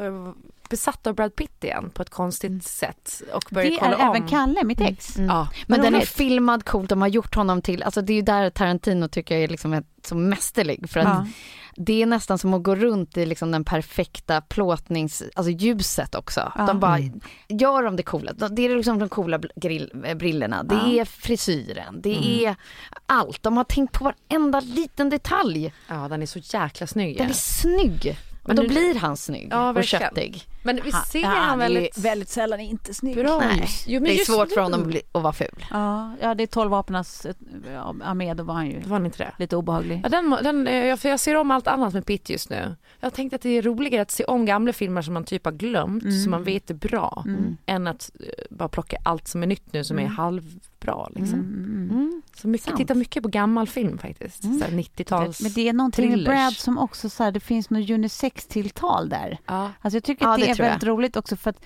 besatt av Brad Pitt igen på ett konstigt sätt och började Det är kolla om. även Kalle, mitt ex. Mm. Ja, Men den är filmad coolt, de har gjort honom till, alltså det är ju där Tarantino tycker jag är liksom ett, så mästerlig för att Ja. det är nästan som att gå runt i liksom den perfekta plåtnings, alltså ljuset också. Ja. De bara, gör de det coola, det är liksom de coola grill, eh, brillorna, det Ja. är frisyren, det är allt. De har tänkt på varenda liten detalj. ja, den är så jäkla snygg. Den är snygg. Men Och då blir han snygg Ja, och köttig. Men vi ser han är väldigt, väldigt sällan inte snygg. bra Nej, jo, men det är svårt för nu- honom att, bli, att vara ful. Ja, ja, det är tolvvapenas ja, armé, då var han ju Var han inte det? lite obehaglig. Ja, den, den, eh, jag- för jag ser om allt annat med Pitt just nu. Jag tänkte att det är roligare att se om gamla filmer som man typ har glömt, Mm. som man vet är bra, Mm. än att eh, bara plocka allt som är nytt nu som är Mm. halvbra. Liksom. Mm, mm, mm. Mm. Så mycket, Sant. tittar mycket på gammal film faktiskt. Mm. Så här 90-tals... Men det är någonting med. Brad som också så här, det finns något unisex-tilltal där. Ja. Alltså jag tycker Ja, att det, det är jag. väldigt roligt också för att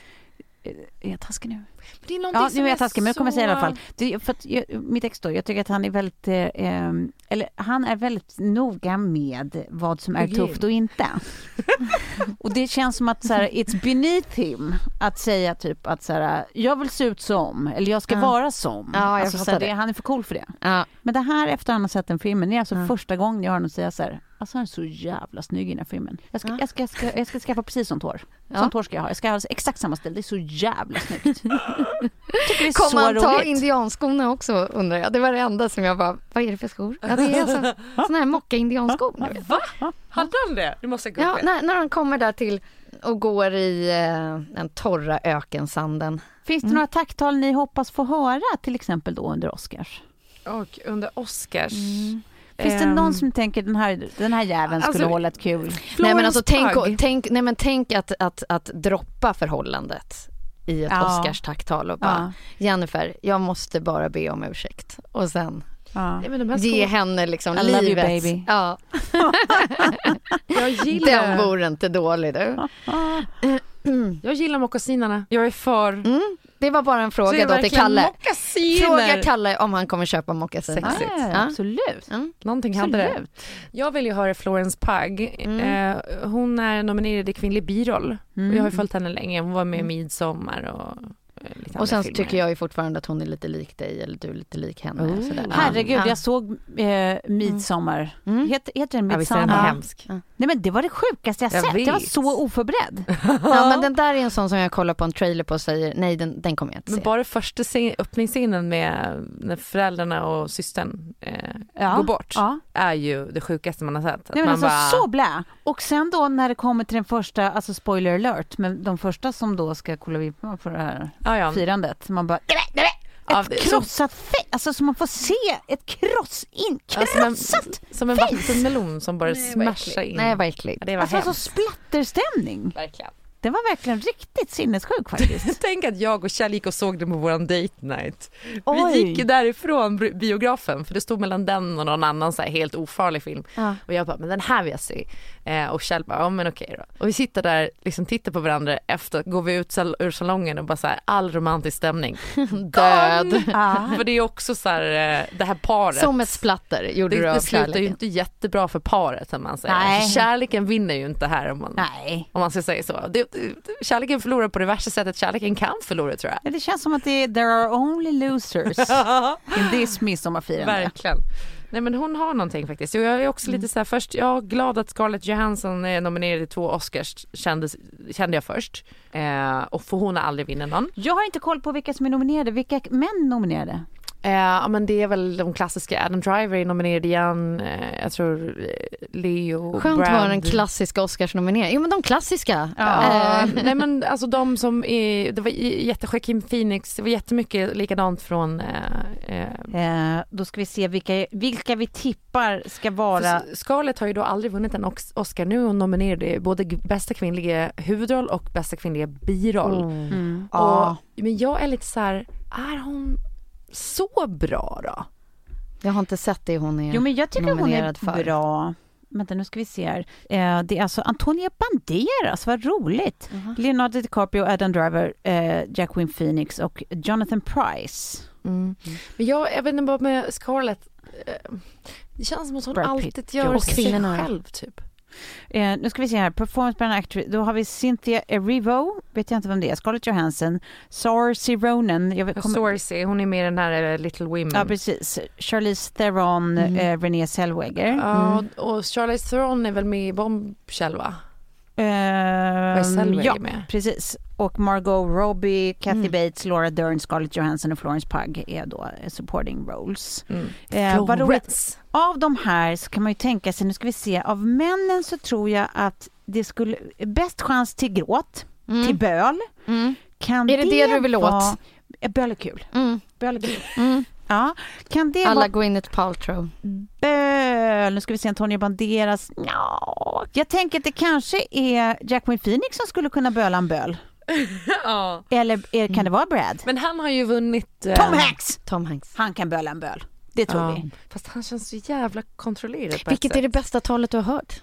eh, är jag taskig nu? Men det är Ja, nu är jag taskig, men jag kommer så- säga i alla fall. Det, är för att jag, mitt ex då, jag tycker att han är väldigt, eh, eller han är väldigt noga med vad som är Hygien. tufft och inte. och det känns som att så här, it's beneath him att säga typ att så här, jag vill se ut som, eller jag ska Ja. vara som. Ja, jag alltså, så här, det. Han är för cool för det. Ja. Men det här efter han har sett den filmen, det är alltså Ja. första gången jag hör honom säga så här, alltså han är så jävla snygg i den här filmen. Jag ska, Ja. jag ska, jag ska, jag ska skaffa precis sånt hår. Ja. Sånt hår ska jag ha. Jag ska ha exakt samma stil, det är så jävla snyggt. jag tycker det är Kommer så han ta roligt. indianskorna också undrar jag? Det var det enda som jag bara, vad är det för skor? Ja, det är alltså, såna här mocka-indianskor. vet. Hade han det? Du måste gå Ja, när, när han kommer där till och går i eh, den torra ökensanden. Finns det Mm. några tacktal ni hoppas få höra till exempel då under Oscars? Och under Oscars... Finns det Ehm, någon som tänker den här, den här jäveln skulle alltså, hålla ett kul? nej men alltså tänk, tänk, nej, men tänk att, att, att droppa förhållandet i ett Ja. Oscars-tacktal och bara Jennifer, jag måste bara be om ursäkt. Och sen ja. Ge henne liksom I love you, livet. baby. Ja, Jag gillar, den vore inte dålig du. jag gillar mockasinerna. Jag är för... Mm. Det var bara en fråga då till Kalle. mockasiner. Fråga Kalle om han kommer köpa mockasiner. Sexigt. Ja, Ja. absolut. Mm. Någonting hade det. absolut. Jag vill ju höra Florence Pugh. Mm. Eh, hon är nominerad i kvinnlig biroll. Mm. Och jag har ju följt henne länge. Hon var med i Midsommar och eh, Och sen tycker jag ju fortfarande att hon är lite lik dig eller du är lite lik henne. Oh. Sådär. Ja. Herregud, Ja. jag såg eh, Midsommar. Mm. Heter, heter den Ja, visst är den Midsommar? hemsk. Nej men det var det sjukaste jag, Jag sett. Jag var vet. så oförberedd. Ja men den där är en sån som jag kollar på en trailer på och säger nej den, den kommer jag inte Men se. bara första scen- öppningsscenen med när föräldrarna och systern eh, Ja. går bort Ja. är ju det sjukaste man har sett. Nej, men man alltså bara, så blä. Och sen då när det kommer till den första, alltså spoiler alert, men de första som då ska kolla vid på det här ja, firandet, man bara Ja, ett krossat fe- alltså så man får se ett kross in, Ja, som en, krossat! som en face. vattenmelon som bara smashar in. Nej vad äckligt. Ja, det var Alltså så hemskt. splatterstämning. Verkligen. Det var verkligen riktigt sinnessjuk faktiskt. Tänk att jag och Kjell gick och såg det på våran date night. Oj. Vi gick därifrån bi- biografen för det stod mellan den och någon annan så här helt ofarlig film. Ja. Och jag bara, men den här vill jag se. Eh, och Kjell bara, ja men okej då. Och vi sitter där, liksom tittar på varandra efter, går vi ut sal- ur salongen och bara så här, all romantisk stämning. Död. Ja. För det är också så här, eh, det här paret. Som ett splatter gjorde det, du av det slutar ju inte jättebra för paret som man säger. Nej. Kärleken vinner ju inte här om man, Nej, om man ska säga så. Det, det, kärleken förlorar på det värsta sättet kärleken kan förlora tror jag. Ja, det känns som att det är there are only losers in this midsommarfirande. Verkligen. Nej men hon har någonting faktiskt. Och jag är också lite så här först, jag är glad att Scarlett Johansson är nominerad i två Oscars kände, kände jag först. Eh, och för hon har aldrig vunnit någon. Jag har inte koll på vilka som är nominerade. Vilka män nominerade? Eh, ja men det är väl de klassiska, Adam Driver är nominerad igen, eh, jag tror eh, Leo, Skönt Brad. var den klassiska Oscarsnomineringen. Jo men de klassiska. Ja, Eh, nej men alltså de som är, det var jättejoaquin Phoenix, det var jättemycket likadant från eh, eh, då ska vi se vilka, vilka vi tippar ska vara... Scarlett har ju då aldrig vunnit en Oscar. Nu är hon nominerad i både bästa kvinnliga huvudroll och bästa kvinnliga biroll. Mm. Och, men jag är lite så här, är hon så bra då? jag har inte sett det hon är Jo men jag tycker hon är för. bra. Vänta nu ska vi se här. Eh, det är alltså Antonia Banderas, vad roligt. Leonardo DiCaprio, Adam Driver, eh, Jacqueline Phoenix och Jonathan Price. Men jag, jag vet inte bara med Scarlett, eh, det känns som att hon Brad Pitt. alltid gör sig själv typ. Eh, nu ska vi se här, performance by an actress. Då har vi Cynthia Erivo, vet jag inte vem det är, Scarlett Johansson, Saoirse Ronan, jag kommer, Saoirse, hon är med i den här eh, Little Women. ja precis, Charlize Theron, Mm. eh, Renée Zellweger. Ja, och Charlize Theron är väl med i Bombshell va? Eh, Zellweger ja, med? precis. Och Margot Robbie, Kathy Mm. Bates, Laura Dern, Scarlett Johansson och Florence Pugh är då eh, supporting roles. Mm. Eh, vad roligt. Av de här så kan man ju tänka sig, nu ska vi se, av männen så tror jag att det skulle, bäst chans till gråt, Mm. till böl. Mm. Kan Är det det du vill åt? Eh, Böl är kul. Mm. Böl är kul. Ja. Kan det Alla vara Gwyneth Paltrow. böl? Nu ska vi se, Antonio Banderas. Ja. Jag tänker att det kanske är Jacqueline Phoenix som skulle kunna böla en böl. ja. Eller är, kan det vara Brad? Men han har ju vunnit... eh, Tom Hanks! Tom Hanks. Han kan böla en böl. Det tror ja. vi. Fast han känns så jävla kontrollerad Vilket är det bästa talet du har hört?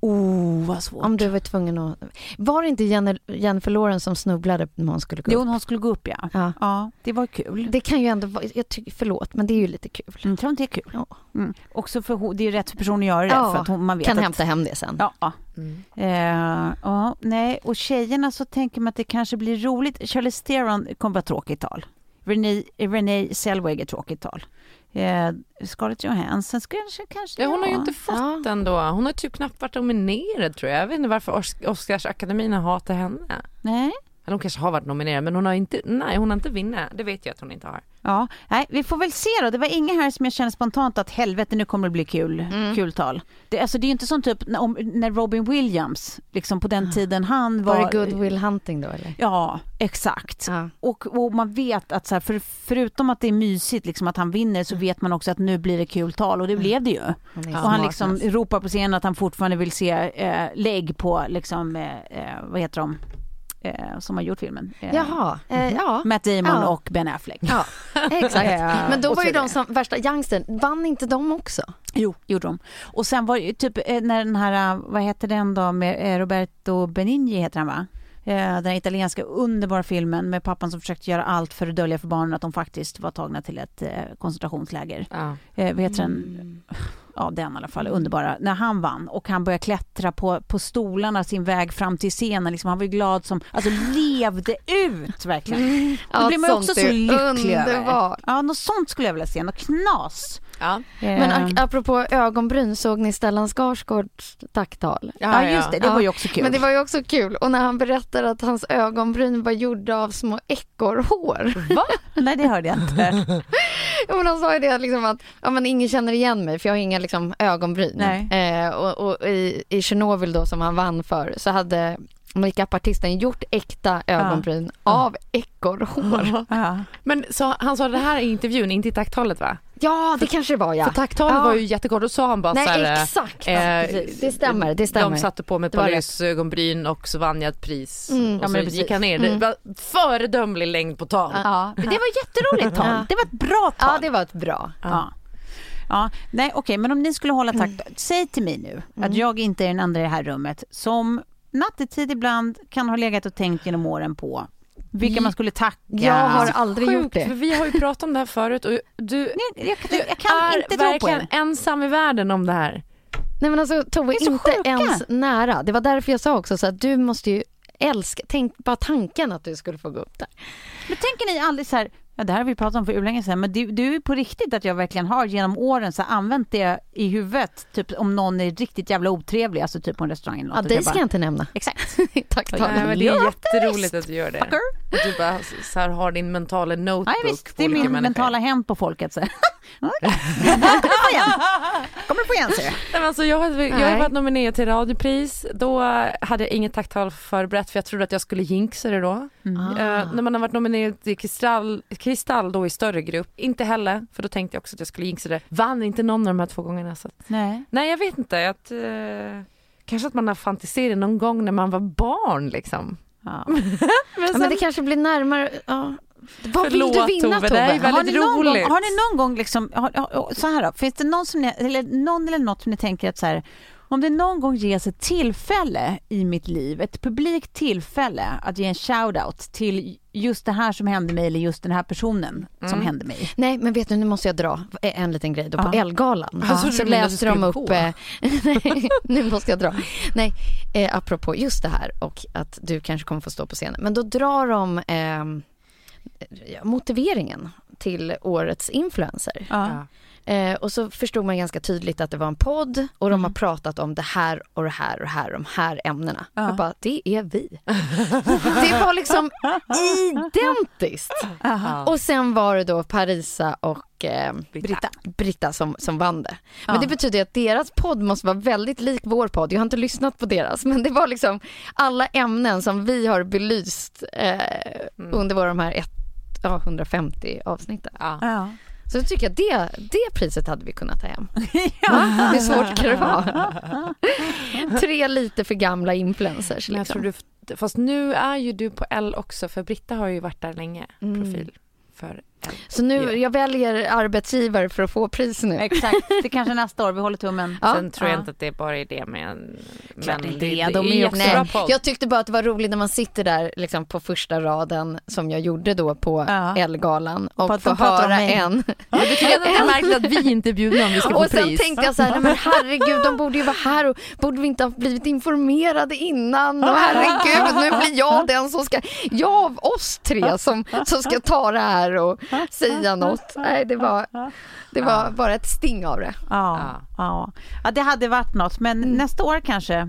Oh, vad svårt. Om du var tvungen att... Var det inte Jennifer Lawrence som snubblade när hon skulle gå Jo, upp? hon skulle gå upp ja. Ja. Ja, det var kul. Det kan ju ändå vara... Jag tycker, förlåt, men det är ju lite kul. Mm, Jag tror inte det är kul. Ja. Mm. Också för det är rätt person att göra det. Ja, för att hon, man vet Kan att, hämta hem det sen. Ja, ja. Mm. Eh, ja, nej. Och tjejerna så tänker man att det kanske blir roligt. Charlize Theron kommer vara tråkigt tal. Renée, Renée Zellweger tråkigt tal. Eh, Scarlett Johansson kanske, kanske Ja, hon har ju inte fått Ja. den då. Hon har typ knappt varit nominerad tror jag. Jag vet inte varför Os- Oscarsakademin hatar henne. Nej. Eller hon kanske har varit nominerad men hon har inte, nej hon har inte vunnit. Det vet jag att hon inte har. Ja, nej, vi får väl se då. Det var inga här som jag känner spontant att helvete nu kommer det bli kul, Mm. kul tal. Det, alltså, det är ju inte som typ när, när Robin Williams, liksom på den tiden han var... Var det Good Will Hunting då eller? Ja, exakt. Ja. Och, och man vet att så här, för, förutom att det är mysigt liksom, att han vinner så vet man också att nu blir det kul tal och det blev det ju. Han och han smart, liksom alltså. ropar på scenen att han fortfarande vill se eh, lägg på, liksom, eh, eh, vad heter de, eh, som har gjort filmen? Eh, Jaha, eh, ja. Matt Damon Ja. och Ben Affleck. Ja, exakt. Eh, Men då var ju de som värsta youngstern, vann inte de också? Jo, gjorde de. Och sen var ju typ eh, när den här, eh, vad heter den då, med Roberto Benigni heter han va? Den italienska underbara filmen med pappan som försökte göra allt för att dölja för barnen att de faktiskt var tagna till ett koncentrationsläger. Ja. Vad heter Mm. Ja, den i alla fall. Underbara. När han vann och han började klättra på, på stolarna sin väg fram till scenen. Liksom, han var ju glad som... Alltså levde ut verkligen. Ja, Då blir man ju också så lycklig över. Ja, något sånt skulle jag vilja se. Något knas. Ja. Men Eh, a- apropå ögonbryn, såg ni Stellan Skarsgårds tacktal? ja, just det. Det Ja. var ju också kul. Men det var ju också kul. Och när han berättar att hans ögonbryn var gjorda av små ekorrhår. Va? Nej, det hörde jag inte. Ja, men han sa ju det liksom att ja, men ingen känner igen mig för jag har inga liksom, ögonbryn. Nej. Eh, och och i, i Tjernobyl då som han vann för så hade makeupartisten gjort äkta ögonbryn av ekorrhår. Ja. Men så, han sa det här i intervjun, inte i tacktalet va? Ja, det kanske det var ja. För tacktalet Ja. var ju jättekort, då sa han bara så Nej, här, exakt. eh, det stämmer, det stämmer. De satte på mig ett Det par lösögonbryn och så vann jag ett pris. Mm. Och Ja, så precis. gick han ner. Det Mm. var föredömlig längd på tal. Ja, det var jätteroligt tal. Ja. Det var ett bra tal. Ja, det var ett bra. Ja. Ja, nej okej, men om ni skulle hålla takt, säg till mig nu att jag inte är den andra i det här rummet som nattetid ibland kan ha legat och tänkt genom åren på vilka man skulle tacka. Jag har aldrig gjort Sjukt, för det. vi har ju pratat om det här förut och du, Nej, jag, kan- jag kan är inte tro på ensam i världen om det här. Nej men alltså Tove, inte sjuka. ens nära. Det var därför jag sa också så att du måste ju älska, tänk bara tanken att du skulle få gå upp där. Men tänker ni aldrig så här, ja det här har vi pratat om för länge sedan, men det är på riktigt att jag verkligen har genom åren så använt det i huvudet, typ om någon är riktigt jävla otrevlig, alltså typ på en restaurang eller något. Ja, dig ska jag inte nämna. Exakt. Tack Nej, Tove. men det är jätteroligt att du gör det. Fucker. Du bara så här, har din mentala notebook Ja, visst, på det är min människor. mentala hämnd på folket. Så. Kommer du få igen? Kommer du få igen ser du. Nej, alltså, jag, hade, jag har Nej. varit nominerad till radiopris. Då hade jag inget tacktal förberett för jag trodde att jag skulle jinxa det då. Mm. Eh, när man har varit nominerad till Kristall, Kristall då i större grupp, inte heller, för då tänkte jag också att jag skulle jinxa det. Vann inte någon av de här två gångerna. Så. att- Nej. Nej jag vet inte, att, eh, kanske att man har fantiserat någon gång när man var barn liksom. Ja. Men Ja, men det kanske blir närmare, ja. Vad vill du Förlåt, vinna Tove, Tove? Har ni, någon gång, roligt. har ni någon gång liksom, har, har, så här då, finns det någon, som ni, eller någon eller något som ni tänker att så här, om det någon gång ges ett tillfälle i mitt liv, ett publikt tillfälle att ge en shout-out till just det här som hände mig eller just den här personen som Mm. hände mig. Nej men vet du, nu måste jag dra en liten grej då. På Ja. Elgalan Ja, så så du läste de upp, gå? eh, nej, nu måste jag dra. Nej, eh, apropå just det här och att du kanske kommer få stå på scenen. Men då drar de eh, motiveringen till årets influencer. Ja. Eh, och så förstod man ganska tydligt att det var en podd och de har pratat om det här och det här och det här, de här ämnena. Ja. Jag bara, det är vi. det var liksom identiskt. Aha. Och sen var det då Parisa och eh, Britta. Britta som, som vann det. Men Ja. det betyder att deras podd måste vara väldigt lik vår podd. Jag har inte lyssnat på deras, men det var liksom alla ämnen som vi har belyst eh, under våra de här ett, ja, 150 avsnitten. Ja. Ja. Så jag tycker att det, det priset hade vi kunnat ta hem. Va? Hur svårt kan det vara? Tre lite för gamla influencers. Jag Liksom. tror du, fast nu är ju du på L också för Britta har ju varit där länge, Mm. profil för. Så nu, Ja. jag väljer arbetsgivare för att få pris nu. Exakt, det kanske nästa år, vi håller tummen. Ja. Sen tror jag Ja. inte att det bara är det men, Klart men det är det. De är ju också- Nej, podd. jag tyckte bara att det var roligt när man sitter där liksom på första raden som jag gjorde då på Ja. Elgalan och att få de pratar om höra en. Det att det är märkligt att vi inte är bjudna om vi ska få Och sen pris. tänkte jag så här, nej men herregud de borde ju vara här och borde vi inte ha blivit informerade innan och herregud nu blir jag den som ska, jag av oss tre som, som ska ta det här och säga något. Nej det var, det var bara ett sting av det. Ja, ja. ja, det hade varit något, men nästa år kanske.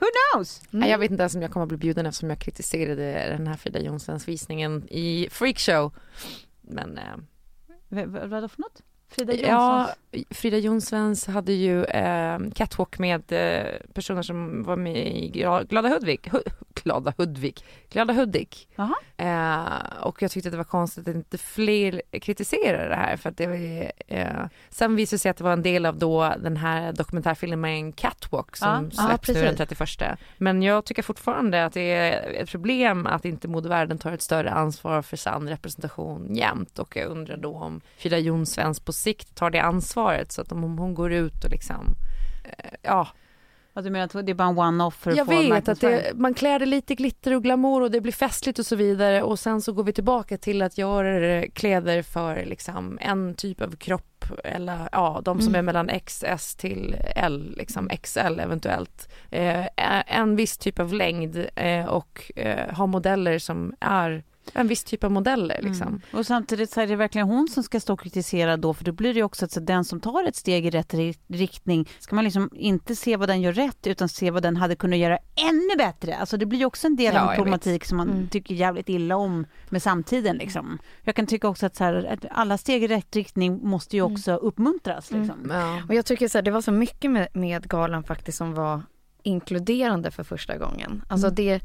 Who knows? Nej, Jag vet inte ens om jag kommer att bli bjuden eftersom jag kritiserade den här Frida Jonssons visningen i Freakshow. Men eh, vad det för något? Frida ja, Jonssons? Frida Jonssons hade ju eh, catwalk med eh, personer som var med i Glada Hudvik. Hu- Glada Hudvik. Glada Hudik. Eh, och jag tyckte att det var konstigt att inte fler kritiserade det här för att det var eh, sen visade det sig att det var en del av då den här dokumentärfilmen Catwalk som Ja, släpps nu den precis. 31. Men jag tycker fortfarande att det är ett problem att inte modevärlden tar ett större ansvar för sann representation jämt och jag undrar då om Frida Jonsvens på sikt tar det ansvaret så att om hon går ut och liksom, eh, ja, Ja, du menar att det är bara en one-off för att Jag få vet att det, man klär det lite glitter och glamour och det blir festligt och så vidare och sen så går vi tillbaka till att göra kläder för liksom en typ av kropp eller ja, de som Mm. är mellan XS till L, liksom XL eventuellt. Eh, en viss typ av längd eh, och eh, ha modeller som är en viss typ av modeller liksom. Mm. Och samtidigt så är det verkligen hon som ska stå och kritisera då, för då blir det ju också att så den som tar ett steg i rätt ri- riktning, ska man liksom inte se vad den gör rätt, utan se vad den hade kunnat göra ännu bättre. Alltså det blir ju också en del Ja, av en problematik som man Mm. tycker jävligt illa om med samtiden liksom. Jag kan tycka också att, så här, att alla steg i rätt riktning måste ju också uppmuntras Mm. liksom. Ja. Och jag tycker så här, det var så mycket med, med galan faktiskt som var inkluderande för första gången. Alltså Mm. det,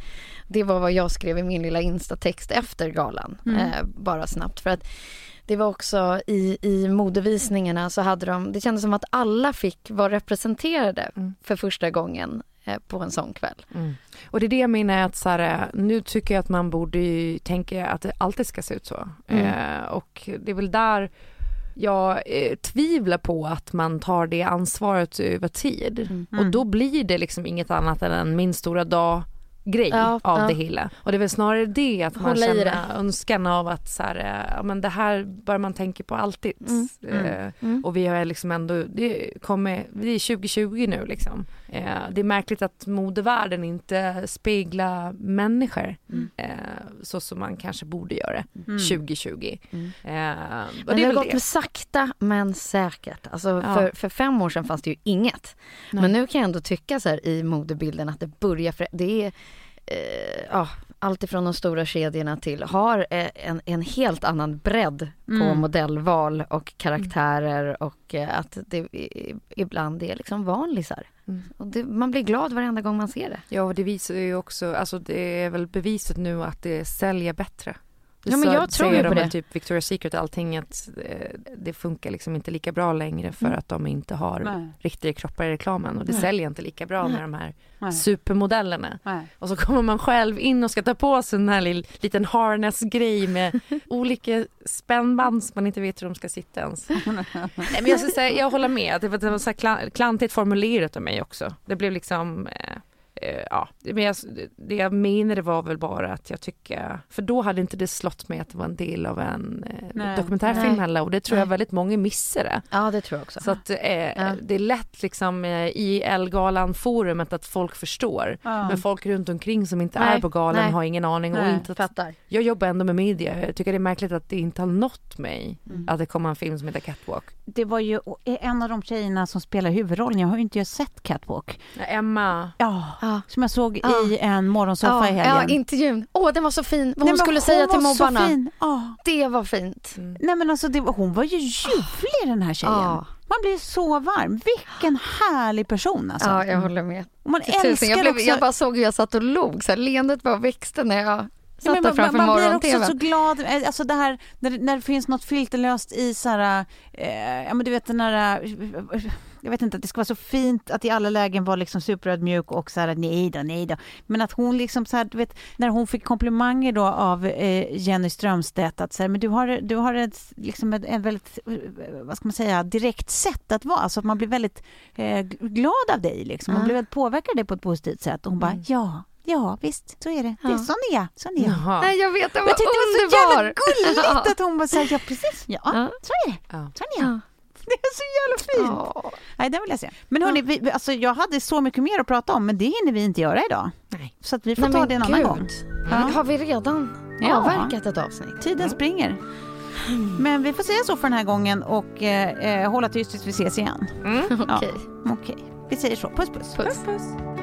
det var vad jag skrev i min lilla instatext efter galan, Mm. eh, bara snabbt. För att det var också i, i modevisningarna så hade de, det kändes som att alla fick vara representerade Mm. för första gången eh, på en sån kväll. Mm. Och det är det jag menar att så här, nu tycker jag att man borde tänka att det alltid ska se ut så. Mm. Eh, och det är väl där jag eh, tvivlar på att man tar det ansvaret över tid. Mm. Och då blir det liksom inget annat än min stora dag grej Ja, av ja. det hela. Och det är väl snarare det att man Hålla känner det. önskan av att så här, ja men det här bör man tänka på alltid. Mm, mm, Eh, Mm. och vi har liksom ändå, det kommer, vi är 2020 nu liksom. Eh, det är märkligt att modevärlden inte speglar människor Mm. eh, så som man kanske borde göra Mm. 2020. Mm. Och Men det det, har gått det. med sakta men säkert. Alltså för, för fem år sedan fanns det ju inget. Nej. Men nu kan jag ändå tycka så här i modebilden att det börjar, för, det är eh, ja, allt ifrån de stora kedjorna till har eh, en, en helt annan bredd på Mm. modellval och karaktärer och eh, att det ibland är liksom vanlisar. Mm. Och det, man blir glad varenda gång man ser det. Ja, och det visar ju också, alltså det är väl beviset nu att det säljer bättre. Det Ja, men jag tror ju på de det. Typ Victoria's Secret och allting att eh, det funkar liksom inte lika bra längre för Mm. att de inte har Nej. riktiga kroppar i reklamen och det Nej. säljer inte lika bra Nej. med de här Nej. supermodellerna. Och så kommer man själv in och ska ta på sig den här lill, liten harness-grej med olika spännband som man inte vet hur de ska sitta ens. Nej, men jag, säga, jag håller med, det var, det var så här kla- klantigt formulerat av mig också. Det blev liksom eh, ja, men jag, det jag menade var väl bara att jag tycker, för då hade inte det slått mig att det var en del av en eh, Nej. dokumentärfilm Nej. heller och det tror jag Nej. väldigt många missade. Ja, det tror jag också. Så att eh, Ja. det är lätt liksom eh, i Elgalan-forumet att folk förstår. Ja. Men folk runt omkring som inte är på galan har ingen aning. Och inte att, Fattar. jag jobbar ändå med media. Jag tycker det är märkligt att det inte har nått mig Mm. att det kommer en film som heter Catwalk. Det var ju en av de tjejerna som spelar huvudrollen, jag har ju inte sett Catwalk. Emma. Ja, Ja. som jag såg Ja. i en morgonsoffa Ja, i helgen. ja, intervjun. Åh, den var så fin. Vad hon Nej, men skulle säga till mobbarna. fin. Ja. Det var fint. Mm. Nej men alltså det, var- hon var ju ljuvlig den här tjejen. Ja. Man blir så varm. Vilken härlig person alltså. Ja, jag håller med. Man tusen. älskar Jag, blev, också... jag bara såg hur jag satt och log. Så här, leendet bara växte när jag Ja, satt men där man, framför man blir också så glad, eh, alltså det här när, det- när det finns något filterlöst i så här, eh, ja men du vet den här, eh, jag vet inte, att det ska vara så fint att i alla lägen vara liksom superödmjuk och så här nej då, nej då. Men att hon liksom så här, du vet, när hon fick komplimanger då av eh, Jenny Strömstedt att så här, men du har, du har ett, liksom ett, ett väldigt, eh, vad ska man säga, direkt sätt att vara, så att man blir väldigt eh, glad av dig liksom. Man Ja. blir väldigt påverkad av dig på ett positivt sätt och hon bara, Mm. ja, ja visst, så är det. det är Ja. sån är jag, sån är jag. Jaha. Nej, jag vet, Jag var tyckte det var så jävla underbar. gulligt att hon bara säger ja precis, ja, Ja. så är det, Ja. så är det. Ja. Det är så jävla fint. Ja. Nej, den vill jag se. Men hörni, vi, vi- alltså, jag hade så mycket mer att prata om, men det hinner vi inte göra idag. Nej. Så att vi får Nej, ta det en annan gud. gång. Ja. Ja. Har vi redan Ja. avverkat ett avsnitt? Tiden springer. Men vi får säga så för den här gången och eh, eh, hålla tyst tills vi ses igen. Okej. Okej, vi säger så. Puss puss. Puss. Producerat